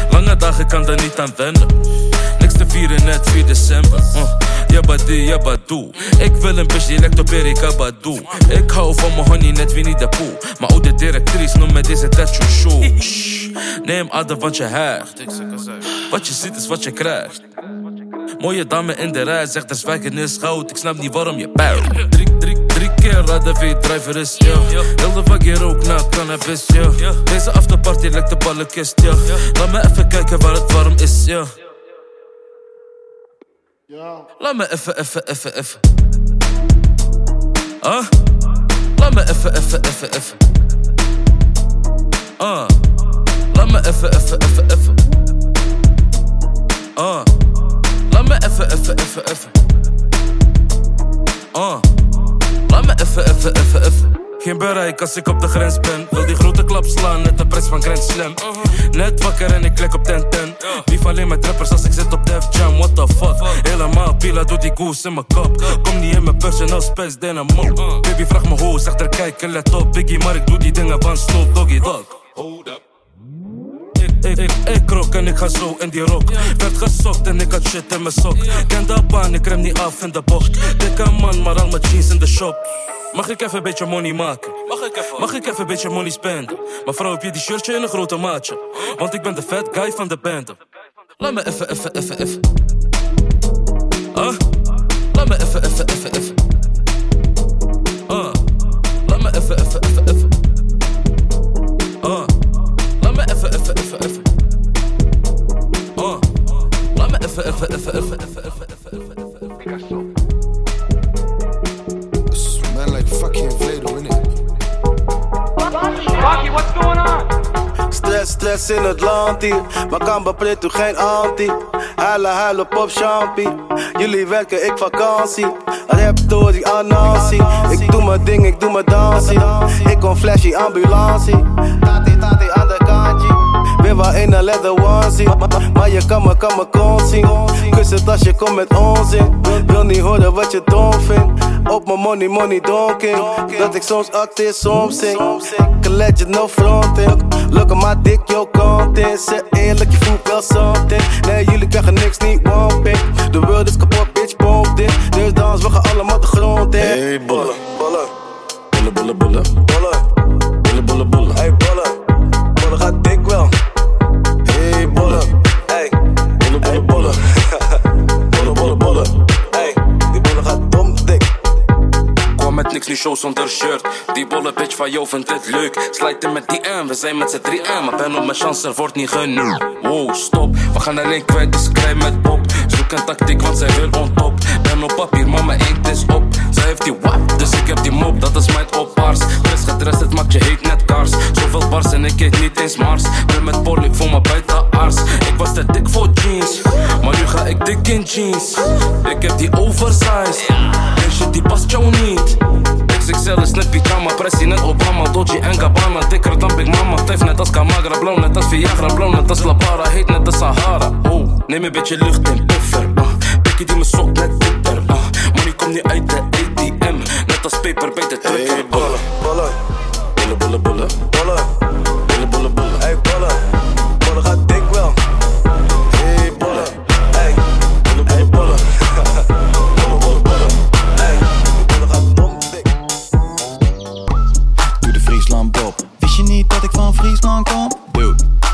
Lange dagen kan er niet aan wennen. Niks te vieren net 4 december. Uh. Jabadi, jabadoo. Ik wil een bitch die lijkt op Erika Badu. Ik hou van mijn honey net Winnie de Pooh. Mijn oude directrice noemt me deze je show. Neem adem want je hecht. Wat je ziet is wat je krijgt. Mooie dame in de rij zegt er zwijgen is goud. Ik snap niet waarom je buigt. Drie, drie, drie keer raden wie driver is, ja. Heel de hier ook naar cannabis, ja. Deze afterparty lijkt de ballenkist, ja. Laat me even kijken waar het warm is, ja. Laat me even, even, even, even. Ah? Laat me even, even, even, even. Ah. Laat me even, even, even, even. Ah. Laat me even, even, even, even. Ah. Laat me even, even, even, even. Geen bereik als ik op de grens ben. Wil die grote klap slaan, net de prijs van Grand Slam. Net wakker en ik klik op 10 10. Lief alleen met rappers als ik zit op Def Jam, what the fuck. Helemaal pila doet die goose in mijn kop. Kom niet in mijn personal space, den een mop. Baby vraag me hoe, zeg er kijken, let op. Biggie, maar ik doe die dingen van Snoop Doggy Dog. Hold up. Ik, ik, ik rook en ik ga zo in die rok. Werd gesokt en ik had shit in mijn sok. Ken de baan, ik rem niet af in de bocht. Dikke man, maar al mijn jeans in de shop. Mag ik even een beetje money maken? Mag ik even? Mag ik even een beetje money spenden? Mevrouw, heb je die shirtje in een grote maatje? Want ik ben de fat guy van de band. Laat me even, even, even, even. Ah? Laat me even, even, even, even. Man, like fucking Vader, innit? Rocky, what's going on? Stress, stress, in het land hier. Maar kan u geen anti. Huilen, huilen, pop champie. Jullie werken, ik vakantie. Rap door die anansie. Ik doe mijn ding, ik doe mijn dansie. Ik kom flashy, ambulantie. Tati, tati aan de kantje. Weer wel in een leather onesie. Maar je kan me, kan me kon zien. Kus het als je komt met onzin. Wil niet horen wat je dom vindt. Op mijn money, money donking. Dat ik soms acteer, soms zing. Ik legend, no fronting. Look at my dick, yo content. Zeg eerlijk, je voelt wel something. Nee, jullie krijgen niks, niet one pick. De wereld is kapot, bitch, pomp dit. Dus dans, we gaan allemaal de grond in. Hey, bollen. Bollen. Bollen, bollen, bollen. Niks, nu show zonder shirt. Die bolle bitch van jou vindt het leuk. Slijt in met die M, we zijn met z'n drie M. Maar ben op mijn chance, er wordt niet genoemd. Wow, stop, we gaan alleen kwijt, dus krijg met pop. Zoek een tactiek, want zij wil on top. Ben op papier, maar mijn eend is op. Heeft die wap, dus ik heb die mop, dat is mijn oppaars. Press gedrest, het maakt je heet net kaars. Zoveel bars en ik eet niet eens Mars. Ben met pol, ik voel me buiten aars. Ik was te dik voor jeans, maar nu ga ik dik in jeans. Ik heb die oversized, en shit die past jou niet. XXL is net pyjama, pressie net Obama Dolce en Gabbana, dikker dan Big Mama Stijf net als Camagra, blauw net als Viagra Blauw net als La Para, heet net als Sahara Oh, neem een beetje lucht in puffer uh. Pikkie die me sokt net bitter uh. Money komt niet uit de Net als bij de Twitter Hey, bollen. Bollen, bollen, bollen. Bollen. Bollen, bollen, bollen. Hey, gaat dik wel. Hey, bollen. Hey. Bollen, bollen, bollen. Hey, die bollen gaat dom dik. Doe de Friesland Bob. Wist je niet dat ik van Friesland kom?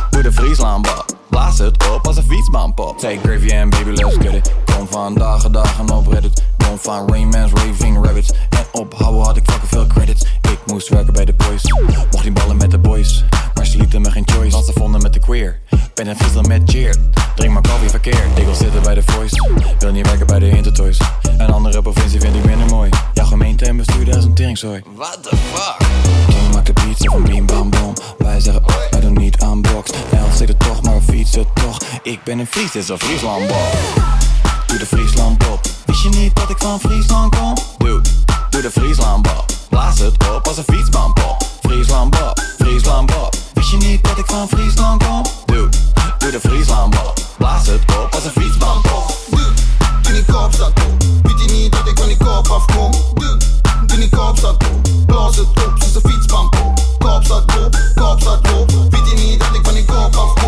Doe de Friesland Bob. Blaas het op als een fietsbaan pop. Take gravy and baby, let's get it. Kom van dagen, dagen op Reddit. Kom van Raymans, Raving Rabbits. En ophouden had ik fucking veel credits. Ik moest werken bij de boys. Mocht niet ballen met de boys. Maar ze lieten me geen choice. Want ze vonden met de queer. Ben een Friesland met cheer. Drink maar koffie verkeerd. Ik wil zitten bij de voice. Wil niet werken bij de Intertoys. Een andere provincie vind ik minder mooi. Jouw gemeente en bestuur, dat is een teringzooi. What the fuck? King maakt de pizza van Beam Bam Bom. Wij zeggen, oh, wij doen niet aan box. Nederland zegt het toch, maar we fietsen toch. Ik ben een Fries, dit is een Friesland. Doe de Friesland Bob. Wist je niet dat ik van Friesland kom? Dude, doe de Friesland Bob. Blaas het op als een fietsbaan pop. Friesland Bob, Friesland Bob. Je niet dat ik van Friesland kom? Dude, doe de Friesland Bob. Blaas het op als een fietsbaan pop. Toen ik Kaapstad kom, weet je niet dat ik van die Kaap afkom? Toen ik Kaapstad kom, blaas het op zoals een fietsbaan Kaapstad kom, Kaapstad kom, weet je niet dat ik van die Kaap afkom?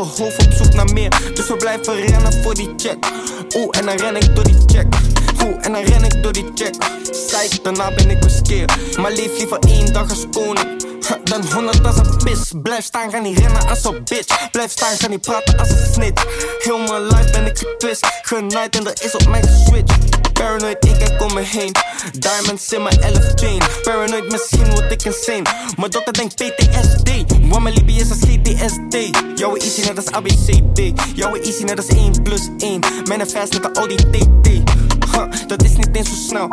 Achterhoofd op zoek naar meer Dus we blijven rennen voor die check. Oeh, en dan ren ik door die check. Oeh, en dan ren ik door die check. Psych, daarna ben ik beskeerd Maar leef liever één dag als koning Dan honderd als een pis. Blijf staan, ga niet rennen als een bitch. Blijf staan, ga niet praten als een snitch. Heel mijn life ben ik getwist. Genaaid en er is op mij geswitcht. Paranoid, ik kijk om me heen. Diamonds in mijn 11 chain. Paranoid, misschien word ik insane. Maar dokter denkt PTSD Want mijn Libië is als GTSD Jouw easy net als ABCD Jouw easy net als 1 plus 1 Mijn fast met de Audi TT Dat is niet eens zo snel.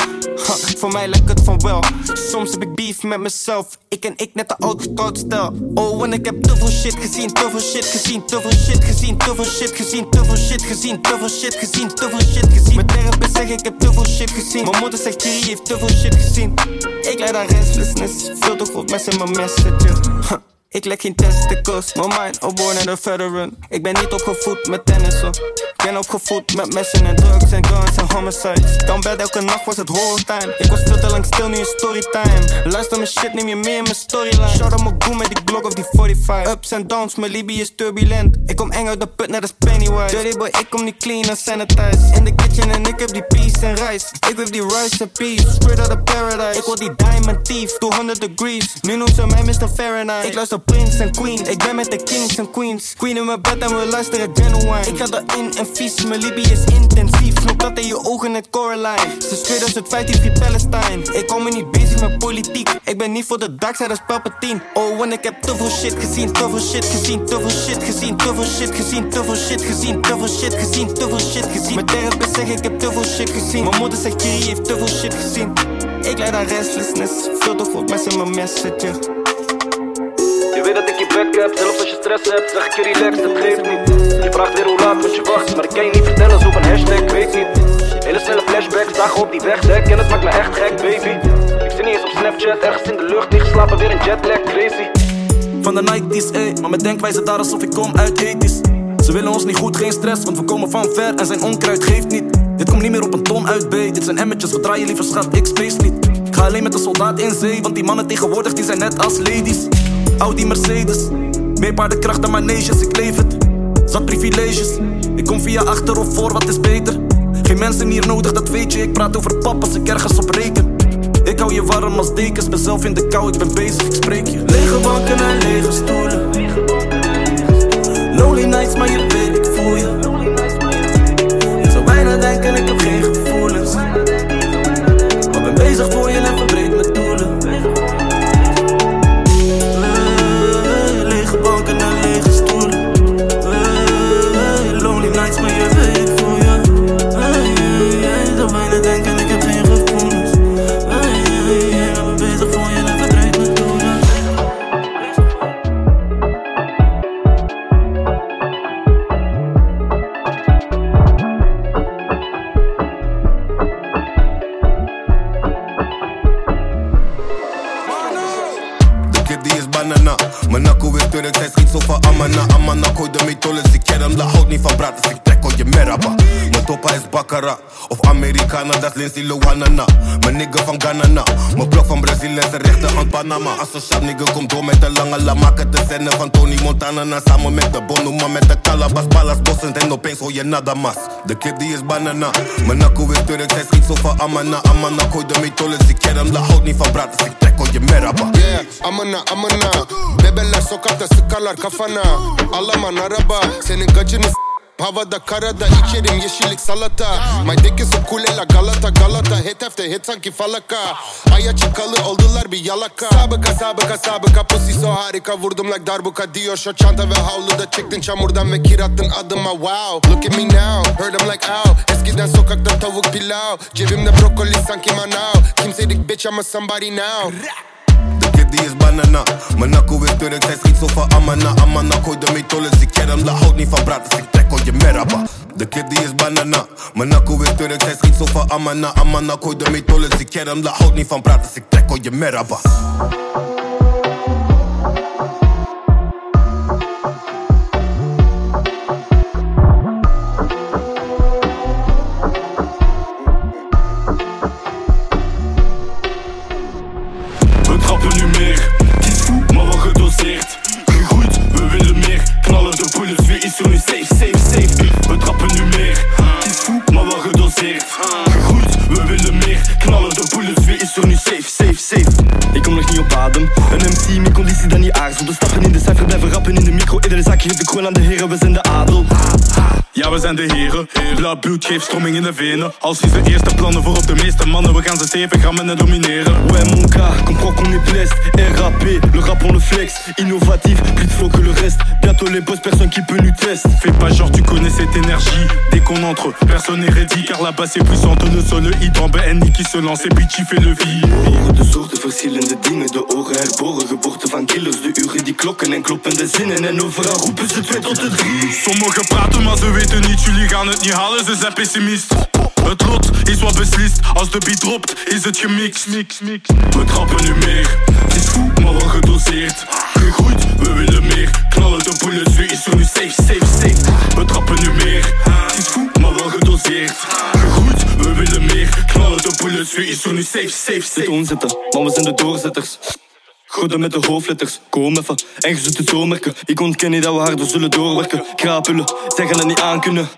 Voor mij lijkt het van wel. Soms heb ik beef met mezelf. Ik en ik net de oud stel. Oh, en ik heb te veel shit gezien, te veel shit gezien, te veel shit gezien, te veel shit gezien, te veel shit gezien, te veel shit gezien, te veel shit gezien. Mijn therapist zegt ik heb te veel shit gezien. Mijn moeder zegt Thierry heeft te veel shit gezien. Ik leid aan restlessness, veel te groot mes in mijn messenger. Ik lek geen testicles, mijn mind, oh born and a veteran Ik ben niet opgevoed met tennissen. Ik ben opgevoed met messen en drugs en guns en homicides. Dan bed elke nacht was het horror time Ik was veel te lang stil, nu is storytime Luister mijn shit, neem je mee in mijn storyline. Shout out mijn goon met die Glock of die 45 Ups en downs, mijn Libië is turbulent. Ik kom eng uit de put net als Pennywise. Dirty boy, ik kom niet clean en sanitize. In de kitchen en ik heb die peace en rice. Ik heb die rice en peace, straight out of paradise. Ik wil die diamond thief, 200 degrees. Nu noemt ze mij Mr. Fahrenheit Prince en Queen Ik ben met de kings en queens Queen in mijn bed en we luisteren genuine Ik ga erin en vies Mijn Libië is intensief No dat in je ogen net Coraline. Sinds 2015 free Palestine. Ik kom me niet bezig met politiek. Ik ben niet voor de dark als Palpatine. Oh, en ik heb te veel shit gezien, te veel shit gezien, te veel shit gezien, te veel shit gezien, te veel shit gezien, te veel shit gezien, te veel shit gezien. Mijn therapist zegt ik heb te veel shit gezien. Mijn moeder zegt Thierry heeft te veel shit gezien. Ik leid aan restlessness, veel te goed mes in mijn messenger. Zelfs als je stress hebt, zeg ik je relax, dat geeft niet. Je vraagt weer hoe laat moet je wachten, maar ik kan je niet vertellen, een hashtag, weet niet. Hele snelle flashbacks, dagen op die wegdek, en het maakt me echt gek, baby. Ik zit niet eens op Snapchat, ergens in de lucht, niet geslapen, weer een jetlag, crazy. Van de 90s, ey, maar mijn denkwijze daar alsof ik kom uit ethisch. Ze willen ons niet goed, geen stress, want we komen van ver en zijn onkruid geeft niet. Dit komt niet meer op een ton uit, B. Dit zijn emmetjes, we draaien liever schat, ik space niet. Ik ga alleen met een soldaat in zee, want die mannen tegenwoordig die zijn net als ladies. Audi Mercedes, meer paardenkracht dan maneges, ik leef het. Zat privileges, ik kom via achter of voor, wat is beter? Geen mensen hier nodig, dat weet je, ik praat over pap als ik ergens op reken. Ik hou je warm als dekens, ben zelf in de kou, ik ben bezig, ik spreek je. Lege banken en lege stoelen. Panama. Als een sharp nigga komt door met de lange la. Maak het de scène van Tony Montana. Na samen met de Bono, maar met de Calabas. Palas, bossend en opeens hoor je nada mas. De kid die is banana. Mijn nakko is Turk, hij schiet zo van Amana. Amana, gooi de methodes, ik ken hem. La houdt niet van praten, dus ik trek op je meraba. Yeah, amına amına Bebeler sokakta sıkarlar kafana Alaman araba Senin gacını s- Havada karada içerim yeşillik salata. My dick is a kulela Galata Galata. Hedefte hit sanki falaka. Aya çıkalı oldular bir yalaka. Sabıka sabıka sabıka. Pussy so harika Vurdum like darbuka. Diyor şu çanta ve havluda Çıktın çamurdan ve kirattın adıma. Wow Look at me now. Heard I'm like ow. Eskiden sokakta tavuk pilav. Cebimde brokoli sanki manav Kimselik bitch I'm a somebody now die is banana. Mijn nakko is Turk, hij schiet zo van Amana. Amana, gooi de methodes, ik ken hem. La houdt niet van praten, dus ik trek op je meraba. De kid die is banana. Mijn nakko is Turk, hij schiet zo van Amana. Amana, gooi de methodes, ik ken hem. La houdt niet van praten, dus ik trek op je meraba. Er nu safe, safe, safe. We trappen nu meer, het is goed, maar wel gedoseerd. Gegroeid, we willen meer. Knallen de bullets, wie is er nu safe, safe, safe. Ik kom nog niet op adem. Een MC, mijn conditie dan niet aarzelt. We stappen in de cijfer, blijven rappen in de micro. Iedere zaakje heeft de kroon aan de heren, we zijn de adel. Ja, we zijn de heren. Blauw bloed geeft stroming in de venen. Als is de eerste plannen voor op de meeste mannen. We gaan ze 7 grammen en domineren. Ouais mon gars, comprends qu'on est blessed. RAP, le rap on le flex. Innovatif, plus de flow que le reste. Bientôt les boss, personne qui peut nous test. Fais pas genre tu connais cette énergie. Dès qu'on entre, personne n'est ready Car la basse est puissante, ne sonne hit en BNI qui se lance Et puis tu fais le vie. Horen de soorten, verschillende dingen De oren herboren, geboorte van killers De uren die klokken en kloppende zinnen. En overal roepen ze twee tot de drie. Sommigen praten maar ze weten Jullie gaan het niet halen, ze zijn pessimist. Het lot is wat beslist Als de beat dropt, is het gemixt. Mix, mix. We trappen nu meer Het is goed, maar wel gedoseerd. Gegroeid, we willen meer Knallen de bullets, wie is er nu safe, safe, safe. We trappen nu meer Het is goed, maar wel gedoseerd. Gegroeid, we willen meer Knallen de bullets, wie is er nu safe, safe, safe. Zit onzetten, maar we zijn de doorzetters Goden met de hoofdletters, kom even En je zult het Ik ontken niet dat we harder zullen doorwerken. Krapullen, zij gaan het niet aankunnen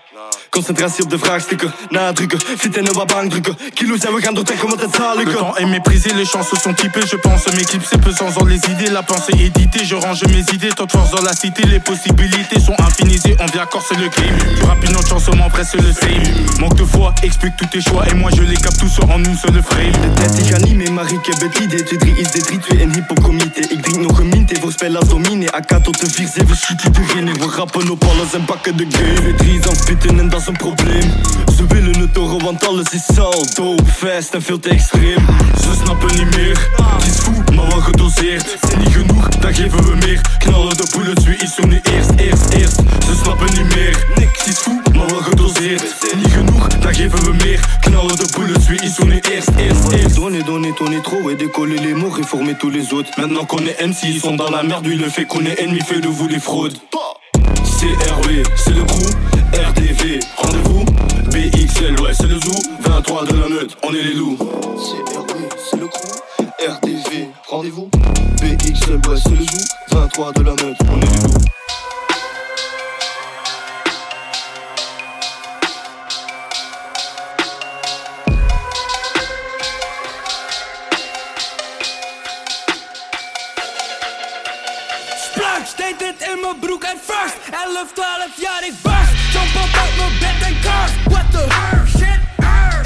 Concentratie op de vraagstukken, nadrukken. Fit en wat bankdrukken. Kilo's en we gaan doortrekken, want het zal Le temps est méprisé, les chances sont typées. Je pense m'éclipser, pesant dans les idées. La pensée éditée, je range mes idées. Tant de force dans la cité, les possibilités sont infinisées. On vient corser le game. Une autre chanson, mon vrai, c'est le same. Manque de foi, explique tous tes choix. Et moi, je les capte tous en une seule frame. De tijd die gaat niet meer, maar ik heb het idee 2-3 is de 3-2 en hip-hop comité Ik drink nog een minte, voorspel als domine AK tot de 4-7 schiet iedereen in We rappen op alles en pakken de game 3 is aan het spitten en dat is een Ze willen het horen, want alles is saldo Fast en veel te extreem Ze snappen niet meer. Het is fou, maar wel gedoseerd. Niet genoeg, dan geven we meer. Knallen de bullets, wie is er nu eerst, eerst, eerst. Ze snappen niet meer. Het is fou, maar wel gedoseerd. Niet genoeg, dan geven we meer. Knallen de bullets, wie is er nu eerst, eerst, eerst. Donnez, donnez, donnez trop et décoller les mots, réformer tous les autres Maintenant qu'on est MC, ils sont dans la merde, lui le fait qu'on est ennemi, fait de vous des fraudes. CRV, c'est le crew, RDV, rendez-vous, BXL, ouais, c'est le zoo, 23 de la meute, on est les loups. CRV, c'est le crew RDV, rendez-vous BXL, ouais c'est le zoo. 23 de la meute, on est les loups Deed dit in mijn broek en first 11, 12 jaar ik barst. Jump op uit mijn bed en cars What the shit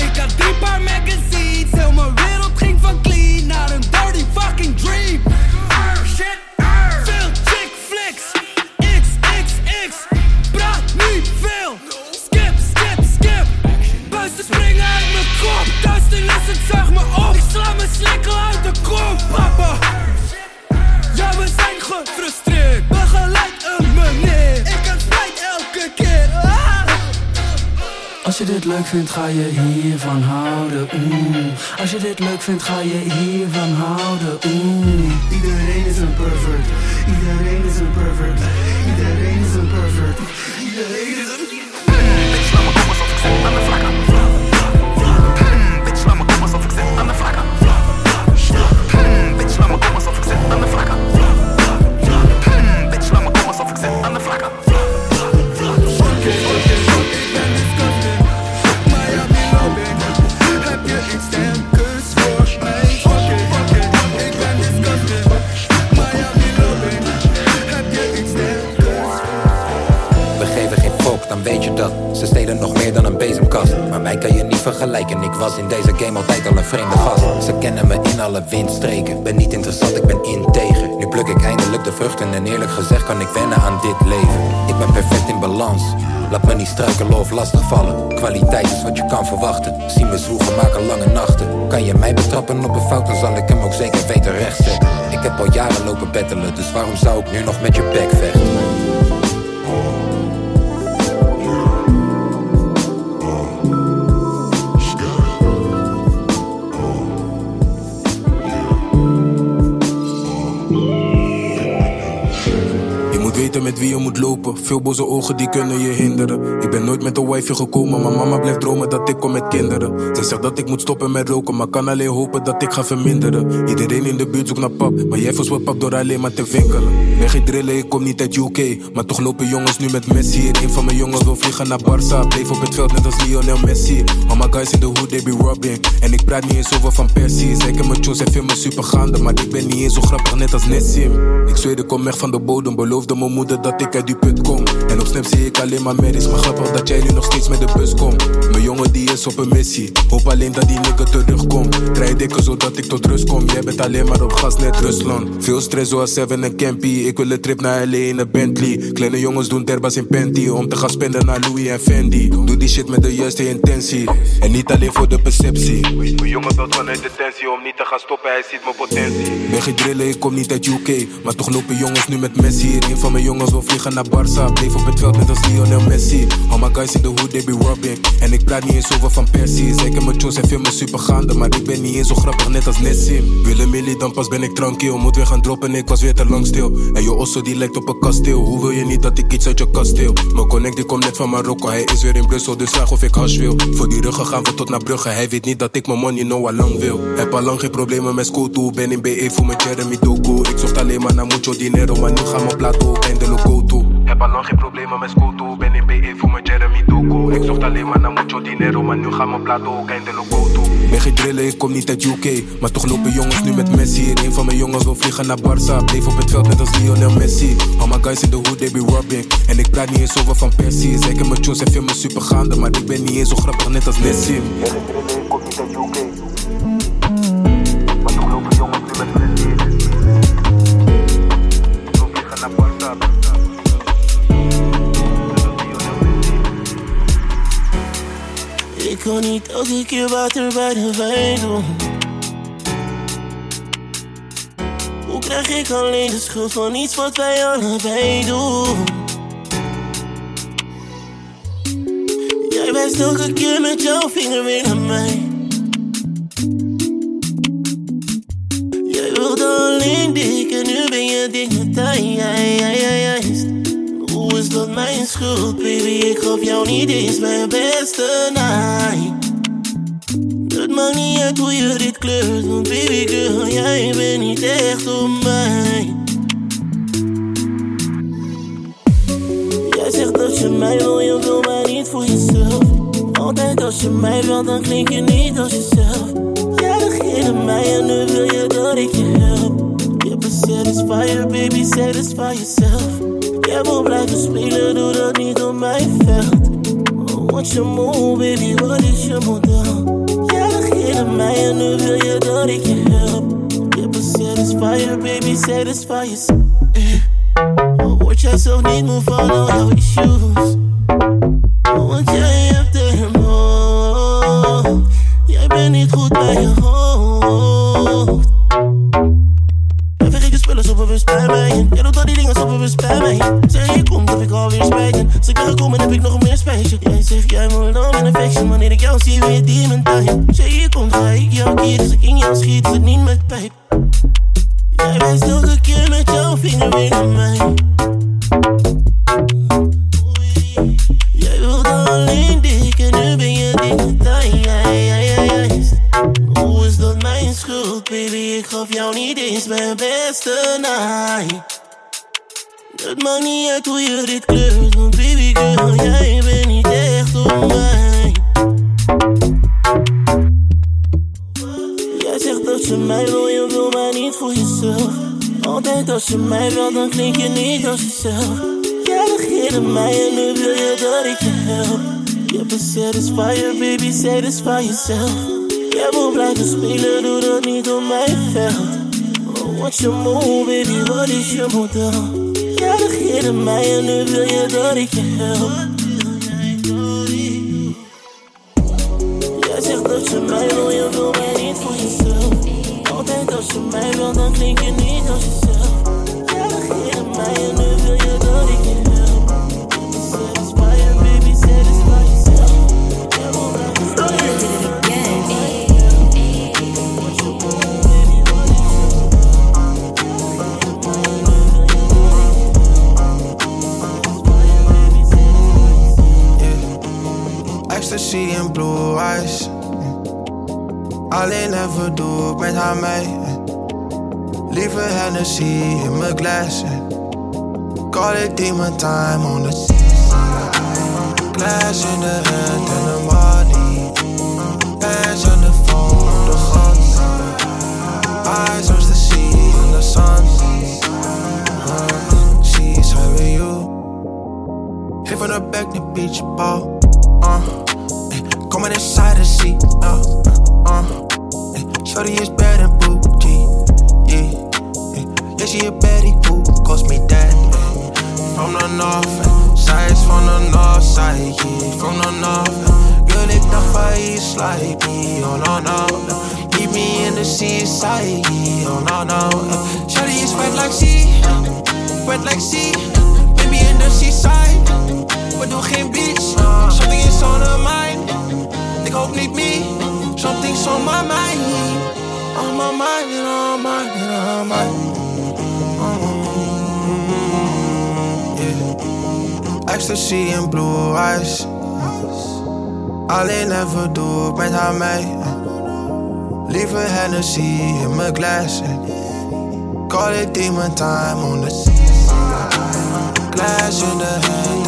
Ik had drie paar magazines. Heel mijn wereld ging van clean Naar een dirty fucking dream. Shit Veel chick flicks. XXX Praat niet veel. Skip, skip, skip. Buizen springen uit mijn kop. Duisternis, het zuigt me op. Ik sla mijn slikkel uit de kop, papa we zijn gefrustreerd. Begeleid een meneer. Ik heb spijt elke keer. Ah. Als je dit leuk vindt, ga je hiervan houden. Oeh. Als je dit leuk vindt, ga je hiervan houden. Oeh. Iedereen is een pervert. Iedereen is een pervert. Iedereen is een pervert. Iedereen is een. Windstreken. Ben niet interessant, ik ben integer. Nu pluk ik eindelijk de vruchten en eerlijk gezegd kan ik wennen aan dit leven. Ik ben perfect in balans. Laat me niet struikelen of lastigvallen. Kwaliteit is wat je kan verwachten. Zie me zwoegen, maken lange nachten. Kan je mij betrappen op een fout, dan zal ik hem ook zeker weten rechtzetten. Ik heb al jaren lopen bettelen, dus waarom zou ik nu nog met je bek vechten? Veel boze ogen die kunnen je hinderen. Ik ben nooit met een wijfje gekomen, maar mama blijft dromen dat ik kom met kinderen. Ze zegt dat ik moet stoppen met roken, maar kan alleen hopen dat ik ga verminderen. Iedereen in de buurt zoekt naar pap, maar jij verspeelt pap door alleen maar te winkelen. Ben geen drillen, ik kom niet uit UK, maar toch lopen jongens nu met Messi. En een van mijn jongens wil vliegen naar Barça, bleef op het veld net als Lionel Messi. All my guys in the hood, they be robbing. En ik praat niet eens over van Persie. Zij ken mijn tunes en super gaande, maar ik ben niet eens zo grappig net als Nessim. Ik zweer, ik kom echt van de bodem, beloofde mijn moeder dat ik uit die put kom. En op snap zie ik alleen maar merries, maar grappig dat jij nu nog steeds met de bus komt. Mijn jongen die is op een missie, hoop alleen dat die nigger terugkomt. Draai dikker zodat ik tot rust kom, jij bent alleen maar op gas net Rusland. Veel stress zoals Seven en Campy, ik wil een trip naar in een Bentley. Kleine jongens doen terbas in panty, om te gaan spenden naar Louis en Fendi. Doe die shit met de juiste intentie, en niet alleen voor de perceptie. Mijn jongen belt vanuit de tensie om niet te gaan stoppen, hij ziet mijn potentie. Ben geen drillen, ik kom niet uit UK, maar toch lopen jongens nu met Messi. En een van mijn jongens wil vliegen naar Bleef op het veld net als Lionel Messi. All my guys in the hood, they be robbing. En ik praat niet eens over van Persie. Zij ken mijn tunes en filmen super gaande, maar ik ben niet eens zo grappig net als Nessim. Willen Millie, dan pas ben ik tranquil. Moet weer gaan droppen, ik was weer te lang stil. En je osso die lijkt op een kasteel. Hoe wil je niet dat ik iets uit je kasteel? Mijn connect die komt net van Marokko, hij is weer in Brussel, dus vraag of ik hash wil. Voor die ruggen gaan we tot naar Brugge, hij weet niet dat ik mijn money no lang wil. Heb al lang geen problemen met school toe, ben in BE voor mijn Jeremy Doku. Ik zocht alleen maar naar mucho dinero, maar nu gaan mijn plato eindelijk go. Heb al lang geen problemen met school toe. Ben in BE voor mijn Jeremy Doku. Ik zocht alleen maar naar mucho dinero, maar nu gaan mijn plato ook eindelijk go toe. Ben geen driller, ik kom niet uit UK. Maar toch lopen jongens nu met Messi. En een van mijn jongens wil vliegen naar Barça. Bleef op het veld net als Lionel Messi. All my guys in the hood, they be robbing. En ik praat niet eens over van Persie. Zeker met Jos en veel me super gaande. Maar ik ben niet eens zo grappig net als Nessie. Ben geen driller, ik kom niet uit UK. Ik kan niet elke keer water bij de wijn doen. Hoe krijg ik alleen de schuld van iets wat wij allebei doen? Jij wijst elke keer met jouw vinger weer naar mij. Jij wilde alleen dik en nu ben je dik met dat mijn schuld, baby? Ik gaf jou niet eens mijn beste night. Het maakt niet uit hoe je dit kleurt, want baby girl, jij bent niet echt op mij. Jij zegt dat je mij wil, je wil maar niet voor jezelf. Altijd als je mij wil, dan klink je niet als jezelf. Jij regeerde mij en nu wil je dat ik je help. Je bent satisfier, baby, satisfy yourself. Jij wil blijven spelen, doe dat niet op mijn veld. Oh, Wat je move, baby, wat is je model? Jij regeerde mij en nu wil je dat ik je help. Je bent satisfier, baby, satisfy oh, yourself. Oh, Word jij zelf niet moe van al jouw issues? Blue eyes. Alleen even doe ik met haar mee. Lieve Hennessy in mijn glas. Call it demon time on the Glass in the hand en een body. Hands on the phone op de. Eyes on the sea in the sun. Uh, she's having you. Hit from the back, the beach ball. Uh, on inside the seat. Uh, uh, eh, shorty is bad and bougie. Yeah, yeah, she a baddie who cost me that. From the north, sides from the north side. Yeah, from the north. Girl, ik dacht van iets like me. Oh no no, keep me in the seaside. Yeah, oh no no. Shorty is wet like sea, wet like sea. Baby in the seaside. We doen geen beach, something is on her mind. Ik hoop niet me, something's on my mind. On oh, my mind, on oh, my mind, on oh, my mind. Yeah. Ecstasy en blue eyes. Alleen even ik met haar mee. Lieve Hennessy in mijn glas. Call it demon time on the Glass in the hand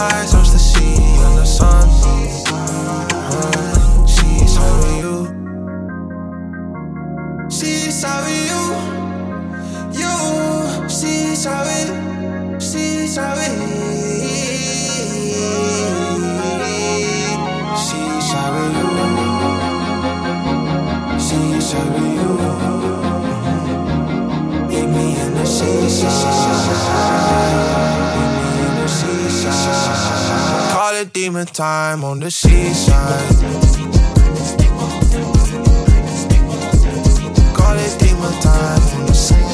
Eyes on the sea and the sun. Uh, She's sorry you. She's sorry you. You. She's sorry. She's sorry. She's sorry you. She's sorry you. Meet me in the seaside. Call it time on the seaside. Call it demon time on the seaside.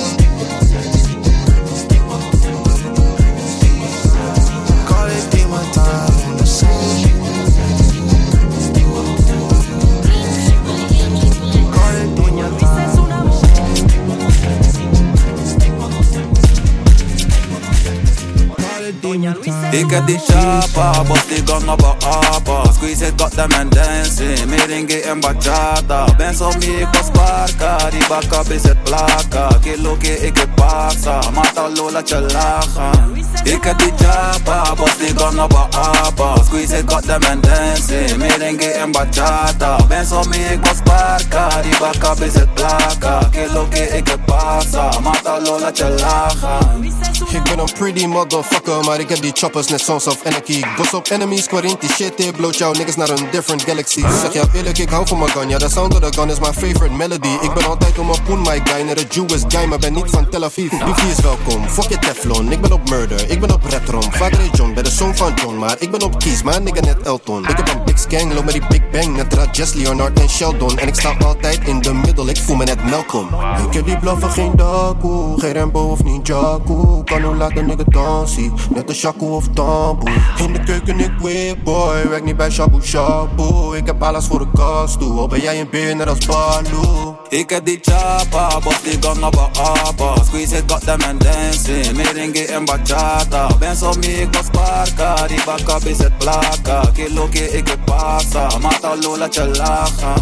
Ik heb die chapa, bos die gang op een apa Squeeze it, got them and dancing. Merengue en bachata. Ben zo mi, ik was parka Die baka is het plaka Kilo ke ik heb pasa Mata lola je lachen Ik heb die chapa, bos die gang op een apa Squeeze it, got them and dancing. Merengue en bachata. Ben zo mi, ik was parka Die baka is het plaka Kilo ke ik heb pasa Mata lola je lachen Ik ben een pretty motherfucker, maar ik heb die choppers net Sons of Anarchy. Boss op enemies, quarantie shit, dit bloot jouw niggas naar een different galaxy. Zeg jou eerlijk, ik hou van mijn gun, ja, the sound of the gun is my favorite melody. Ik ben altijd om een poen, my guy, naar de Jewish guy, maar ben niet van Tel Aviv. Wie is welkom, fuck je Teflon, ik ben op murder, ik ben op retrom. Vader is John, ben de zoon van John, maar ik ben op kies, maar nigga net Elton. Ik heb een big gang, loop met die big bang, net Rajes, Leonard en Sheldon. En ik sta altijd in de middel, ik voel me net Malcolm. Ik heb die bluffen geen daku, geen Rambo of niet Jaku. Kan nu laten nigga dansen, net een Shaku of Tamboe. In de keuken ik whip boy, werk niet bij Shabu Shabu. Ik heb alles voor de kast toe, al ben jij een net als Baloo. Ik heb die chapa, bos die gang op een apa. Squeeze it, got them and dancing. Merengue en bachata. Ben zo mi, ik was parka. Die baka is het plaka Kilo ke ik heb pasa Mata lola lachen.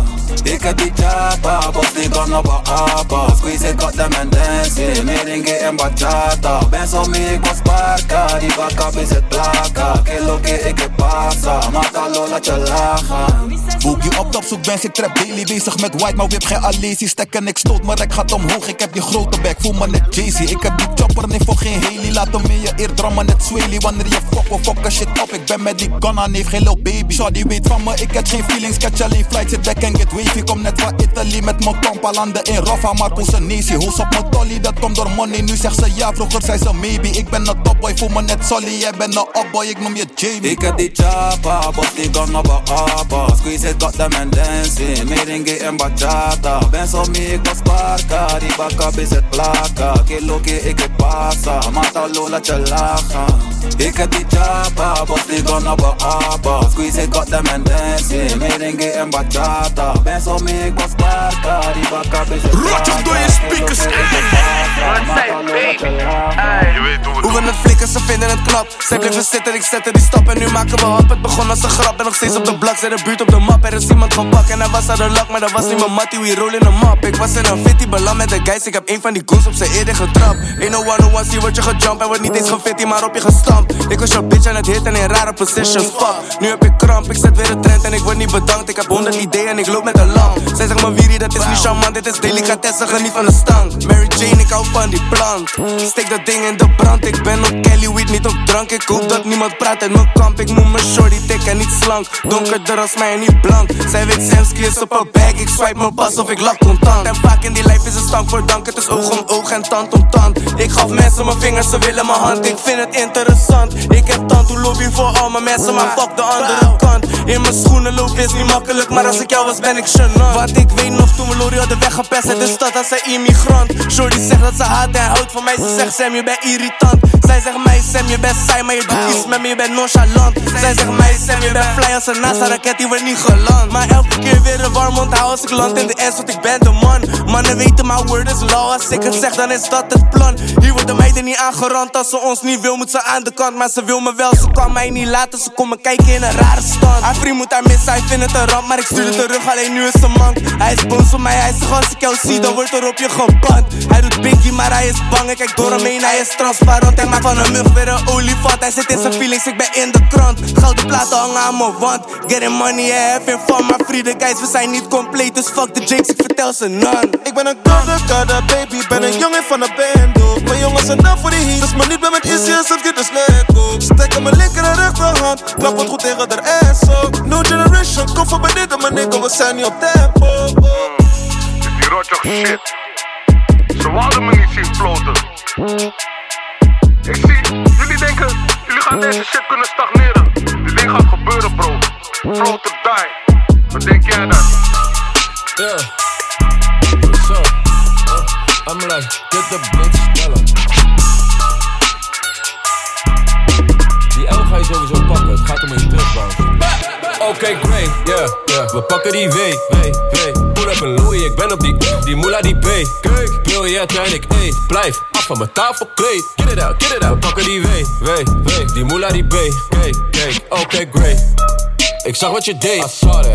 Ik heb die chapa, bos die gang op een apa. Squeeze it, got them and dancing. Merengue en bachata. Ben zo mi, ik was parka. Die baka is het plaka Kilo ke ik heb pasa? Mata lola je lachen Boogie op top zoek ben ik trap daily bezig met white, maar whip geen Stek en ik stoot, maar ik gaat omhoog, ik heb die grote bek, voel me net Jay-Z. Ik heb die chopper, nee voor geen Haley, laat hem in je net Swaley Wanneer je fok of fokken shit op, ik ben met die gun aan, heeft geen baby. Shawty weet van me, ik heb geen feelings, catch alleen flight, zit back en get wavy. Kom net van Italy met mijn kompa, landen in Rafa, maar Nesi Hoes op mijn tolly, dat komt door money, nu zegt ze ja, vroeger zei ze maybe. Ik ben een topboy, voel me net Solly, een upboy, ik noem je Jamie. Ik heb die chapa, bos die gang op een apa Squeeze it, got them and dancing. Merengue en bachata. Ben zo mi, ik was parka. Die baka is het plaka. Kilo ke ik heb pasa Mata lola lachen Ik heb die chapa, bos die gang op een apa Squeeze it, got them and dancing. Merengue en bachata. Ben zo mi, ik was parka. Die baka is het plaka. Door je speakers, Hoe we het flikken, ze vinden het knap. Zij blijven zitten, ik zette die stap en nu maken we hap. Het begon als een grap en nog steeds op de blok. Zet de buurt op de map, er is iemand gepakt en hij was aan de lak. Maar dat was niet mijn mattie, we roll in een map. Ik was in een fitty, beland met de guys. Ik heb een van die goons op zijn eerder getrapt. Ain't no one wants you, word je gejump. En wordt niet eens gefitty, maar op je gestampt. Ik was jouw bitch aan het hitten in rare positions. Fuck, nu heb ik kramp, ik zet weer een trend en ik word niet bedankt. Ik heb honderd ideeën en ik loop met een lamp. Zij zegt me Wiri, dat is niet charmant, dit is delicatesse, geniet van de stank. Mary Jane, ik hou van die plant. Steek dat ding in de brand, ik ben op Kelly Weed, niet op drank. Hoop dat niemand praat uit mijn kamp. Ik moet mijn shorty dik en niet slank. Donkerder als mij en niet blank. Zij weet Samsky is op een bag, ik swipe mijn pas of ik lach contant. En vaak in die lijf is een stank voor dank. Het is oog om oog en tand om tand. Ik gaf mensen mijn vingers, ze willen mijn hand. Ik vind het interessant. Ik heb tand hoe lobby voor al mijn mensen, maar fuck de andere kant. In mijn schoenen lopen is niet makkelijk, maar als ik jou was ben ik gênant. Wat ik weet nog toen we Lori hadden weggepest uit de stad als een immigrant. Shorty zegt dat ze haat en houdt van mij, ze zegt Sam je bent irritant. Zij zegt mij Sam je bent saai, doet iets met me, je bent nonchalant. Zij zegt mij Sam je bent fly als een NASA raket, die wordt niet geland. Maar elke keer weer een warm onthouden als ik land in de S, want ik ben de man. Mannen weten mijn word is law, als ik het zeg dan is dat het plan. Hier worden meiden niet aangerand, als ze ons niet wil moet ze aan de kant. Maar ze wil me wel, ze kan mij niet laten, ze komen kijken in een rare stand. Haar vriend moet haar missen, hij vindt het een ramp, maar ik stuur het terug, alleen nu is ze mank. Hij is boos voor mij, hij zegt als ik jou zie, dan wordt er op je geband. Hij doet pinky, maar hij is bang. Ik kijk door hem heen, hij is transparant. Hij maakt van een mug weer een olifant. Hij zit in zijn feelings, ik ben in de krant. Gouden platen hangen aan mijn wand. Getting money, having fun. Maar vrienden, guys, we zijn niet compleet. Dus fuck de James, ik vertel ze none. Ik ben een gouden baby, ben een jongen van de band. Mijn jongens zijn daar voor de heat, dus maar niet bij met Izzy alsof dit is lekker. Steek aan mijn linker en rechterhand, klap het goed tegen de ass ook. No generation, kom voor bij dit en mijn nigga, we zijn niet op tempo. Is die rotjoch shit. Ze wilden me niet zien floten. Ik zie, jullie denken, jullie gaan deze shit kunnen stagneren. Dit ding gaat gebeuren, bro. Float or die. Wat denk jij dan? Yeah. What's up? Uh, I'm like, get the bitch sneller. Die L ga je sowieso pakken, het gaat om je terugbouwen. Oké, great, yeah, yeah. We pakken die W, W, W. Pull up een Louis, ik ben op die, die moela die B. Kijk, biljet en ik E. Blijf af van mijn tafelkleed. Get it out, get it out. We pakken die W, W, W. Die moela die B. Kijk, kijk, oké, great. Ik zag wat je deed.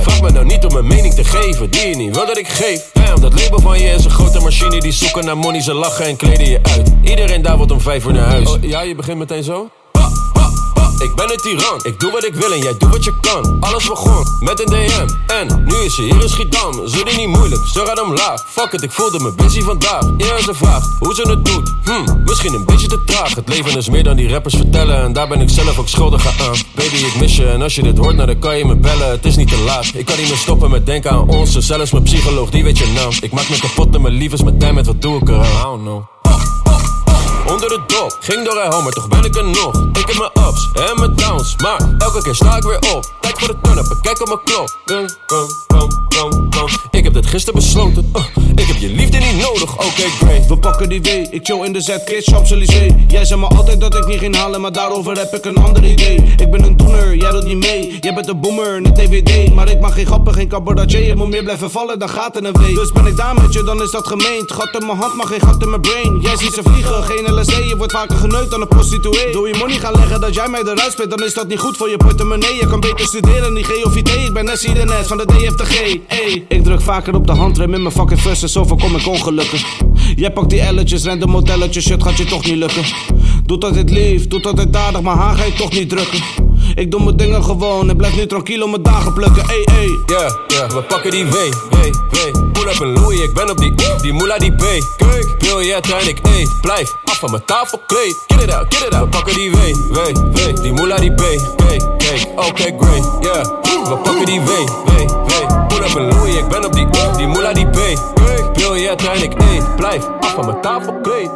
Vraag me nou niet om mijn mening te geven, die je niet wil dat ik geef. Damn, dat label van je is een grote machine die zoeken naar money. Ze lachen en kleden je uit. Iedereen daar wordt om vijf uur naar huis. Oh, ja, je begint meteen zo? Ik ben een tiran, ik doe wat ik wil en jij doet wat je kan. Alles begon met een DM en nu is ze hier in Schiedam. Ze die niet moeilijk, ze gaat omlaag. Fuck it, ik voelde me busy vandaag. Ja, ze vraagt hoe ze het doet. Hm, misschien een beetje te traag. Het leven is meer dan die rappers vertellen en daar ben ik zelf ook schuldig aan. Baby, ik mis je en als je dit hoort, nou dan kan je me bellen. Het is niet te laat. Ik kan niet meer stoppen met denken aan ons. Zelfs mijn psycholoog, die weet je naam. Ik maak me kapot en mijn lief is met met wat doe ik eraan? I don't know onder de dop. Ging door hij maar toch ben ik er nog. Ik heb mijn ups en mijn downs, maar elke keer sta ik weer op. Tijd voor de turn-up, kijk op mijn klok. Dun, dun, dun, dun. Ik heb dit gisteren besloten. Uh, ik heb je liefde niet nodig, oké, okay, great. We pakken die W, ik chill in de Z, Kids, Champs-Élysées. Jij zei me altijd dat ik niet ging halen, maar daarover heb ik een ander idee. Ik ben een doener, jij doet niet mee. Jij bent een boomer, niet DVD. Maar ik mag geen grappen, geen cabaretier. Je moet meer blijven vallen, dan gaat er een W. Dus ben ik daar met je, dan is dat gemeend. Gat in mijn hand, maar geen gat in mijn brain. Jij ziet ze vliegen, geen Je wordt vaker geneukt dan een prostituee. Doe je money gaan leggen dat jij mij eruit speelt, dan is dat niet goed voor je portemonnee. Je kan beter studeren, niet GOVT. Ik ben Nessie de Nes van de DFTG. Hey, ik druk vaker op de handrem in mijn fucking fus en zo voorkom ik ongelukken. Jij pakt die elletjes, random motelletjes, shit gaat je toch niet lukken. Doet altijd lief, doet altijd aardig, maar haar ga je toch niet drukken. Ik doe mijn dingen gewoon en blijf nu tranquilo mijn dagen plukken. Ey, ey. Yeah, we pakken die W, W, W. Pull up een Louis, ik ben op die, die moela die B. Kijk, biljet en ik E. Blijf af van mijn tafelkleed. Get it out, get it out. We pakken die W, W, W. Die moela die B. Kijk, kijk, oké, great, yeah. We pakken die W, W, W. Pull up een Louis, ik ben op die, die moela die B. Kijk, biljet en ik E. Blijf af van mijn tafelkleed.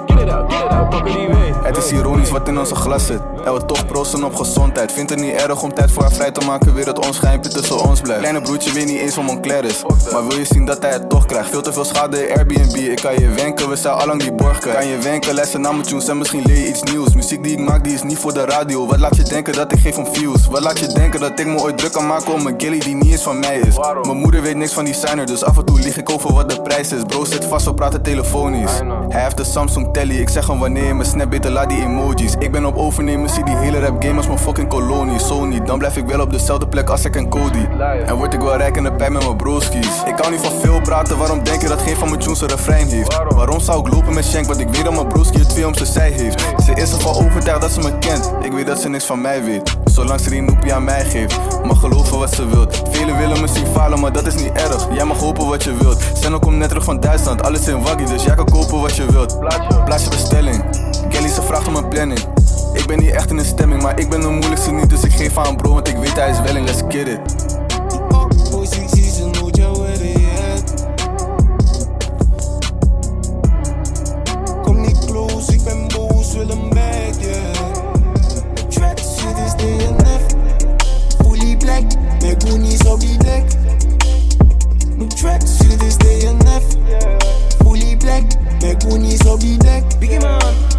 Het is ironisch wat in onze glas zit. En we toch proosten op gezondheid. Vindt het niet erg om tijd voor haar vrij te maken, weer het onschijnpje tussen ons blijft. Kleine broertje weet niet eens van Montclair is. Maar wil je zien dat hij het toch krijgt? Veel te veel schade Airbnb. Ik kan je wenken, we zijn allang die borg kwijt. Kan je wenken, luister naar mijn tunes en misschien leer je iets nieuws. Muziek die ik maak, die is niet voor de radio. Wat laat je denken dat ik geef om views? Wat laat je denken dat ik me ooit druk kan maken om een gilly die niet eens van mij is? Mijn moeder weet niks van die signer, dus af en toe lieg ik over wat de prijs is. Bro zit vast, we praten telefonisch. Hij heeft de Samsung Telly, ik zeg hem wanneer me snap, beter laat die emojis. Ik ben op overnemen, zie die hele rap game als mijn fucking kolonie. Niet, dan blijf ik wel op dezelfde plek als ik en Cody. En word ik wel rijk in de pijn met mijn broskies. Ik kan niet van veel praten, waarom denk je dat geen van mijn tunes een refrein heeft? Waarom zou ik lopen met Shank, want ik weet dat mijn broski het twee om zijn zij heeft. Ze is ervan overtuigd dat ze me kent, ik weet dat ze niks van mij weet. Zolang ze die noepie aan mij geeft, mag geloven wat ze wilt. Velen willen me zien falen, maar dat is niet erg. Jij mag hopen wat je wilt. Senno komt net terug van Duitsland, alles in waggie, dus jij kan kopen wat je wilt. Je bestelling, Kelly ze vraagt om een planning. Ik ben niet echt in de stemming, maar ik ben de moeilijkste niet, dus ik geef aan bro, want ik weet hij is welling, let's get it. Kom niet close, ik ben boos, wil een bag, yeah. Track shit is DNF. Fully black, mijn goonies op die dek. Mijn track shit is DNF. Fully black, mijn goonies op die dek. Biggie man.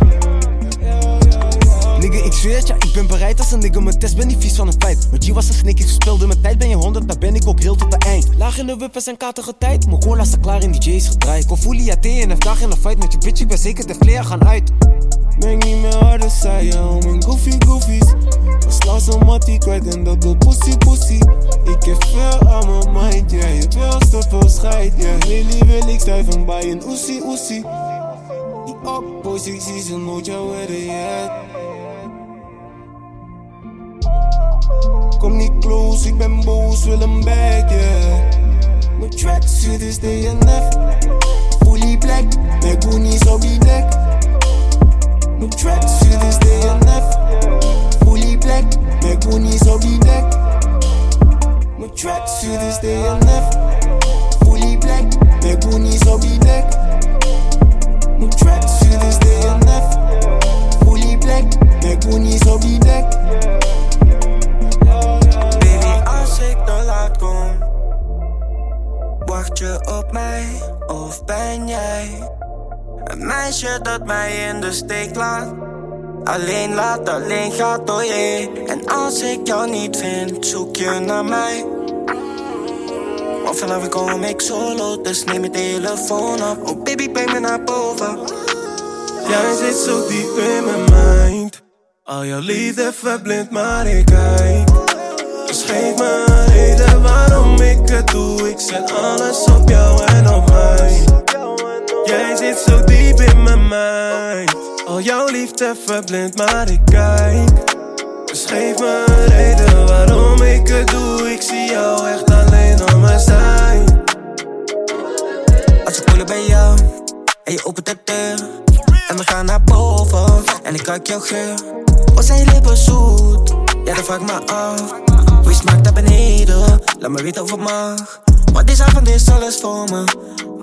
Ik zweer het, ja, ik ben bereid als een nigga mijn test, ben niet vies van een feit. Maar G was een snake, ik verspeelde mijn tijd, ben je 100, dan ben ik ook real tot de eind. Laag in de wippers en katige tijd, mijn cola staat klaar in die J's gedraaid. Ja, thee en een dag in een fight met je bitch, ik ben zeker de flair gaan uit. Meng niet meer harde saaien om mijn goofy goofies. Als laatst een mattie kwijt en dat wil pussy pussy. Ik heb veel aan mijn mind, ja, je te veel scheid, ja. stuiven bij een oesie oesie. Die oppositie, ze nooit jou yet. Kom niet close, ik ben boos, wil een bag, yeah. Mijn tracksuit is DNF. Fully black, mijn goonies op die dek. Mijn tracksuit is DNF. Fully black, mijn goonies op die dek. Mijn tracksuit is DNF. Fully black, mijn goonies op die dek. Mijn tracksuit is DNF. Fully black, mijn goonies op die dek. Als ik te laat kom, wacht je op mij of ben jij een meisje dat mij in de steek laat? Alleen laat, alleen gaat door je. En als ik jou niet vind, zoek je naar mij. Maar vanavond kom ik solo, dus neem je telefoon op. Oh baby, breng me naar boven. Jij zit zo diep in mijn mind. Al jouw liefde verblindt, maar ik kijk. Geef me reden waarom ik het doe. Ik zet alles op jou en op mij. Jij zit zo diep in mijn mind. Al jouw liefde verblindt, maar ik kijk. Dus geef me reden waarom ik het doe. Ik zie jou echt alleen om me zijn. Als ik voelen bij jou en je opent de deur En we gaan naar boven en ik ruik jouw geur Wat zijn lippen zoet? Ja, dan vraag ik me af Wie smaakt naar beneden? Laat me weten of het mag Want deze avond is alles voor me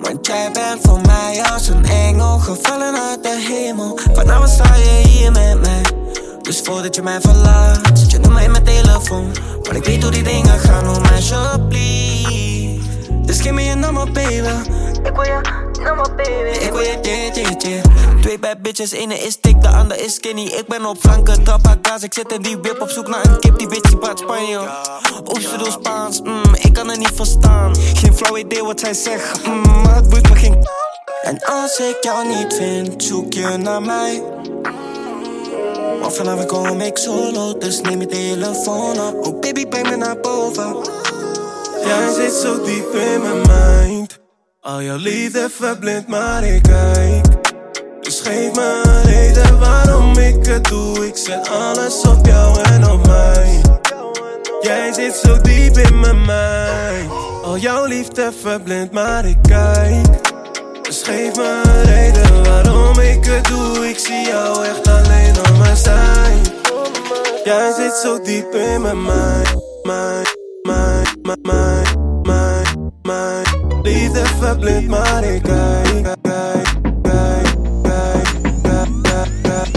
Want jij bent voor mij als een engel Gevallen uit de hemel Vanavond sta je hier met mij dus voordat je mij verlaat, zet je nummer in mijn telefoon. Want ik weet hoe die dingen gaan, oh meisje, please. Dus geef me je nummer, baby. Ik wil je nummer, baby. Ik wil je dit, dit, dit. Twee bad bitches, ene is dik, de ander is skinny. Ik ben op flanken, trap gas. Ik zit in die whip op zoek naar een kip, die bitch die praat Spanjaard. Oeps, ze doet Spaans, mm, ik kan het niet verstaan. Geen flauw idee wat zij zegt, mm, maar het boeit me geen. En als ik jou niet vind, zoek je naar mij. Maar vanavond kom ik solo, dus neem je telefoon op. Oh baby, breng me naar boven. Jij zit zo diep in mijn mind. Al jouw liefde verblindt, maar ik kijk. Dus geef me een reden waarom ik het doe. Ik zet alles op jou en op mij. Jij zit zo diep in mijn mind. Al jouw liefde verblindt, maar ik kijk. Dus geef me een reden waarom ik het doe. Ik zie jou echt alleen om me zijn. Jij zit zo diep in mijn mind. Mind, mind, my, my, my, my. Liefde verblind, maar ik kijk, kijk, kijk, kijk,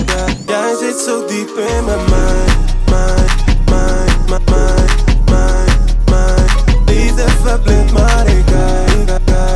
kijk, Jij zit zo diep in my mind, mind, mind, mind, mind, mind. Liefde verblind, maar ik kijk, kijk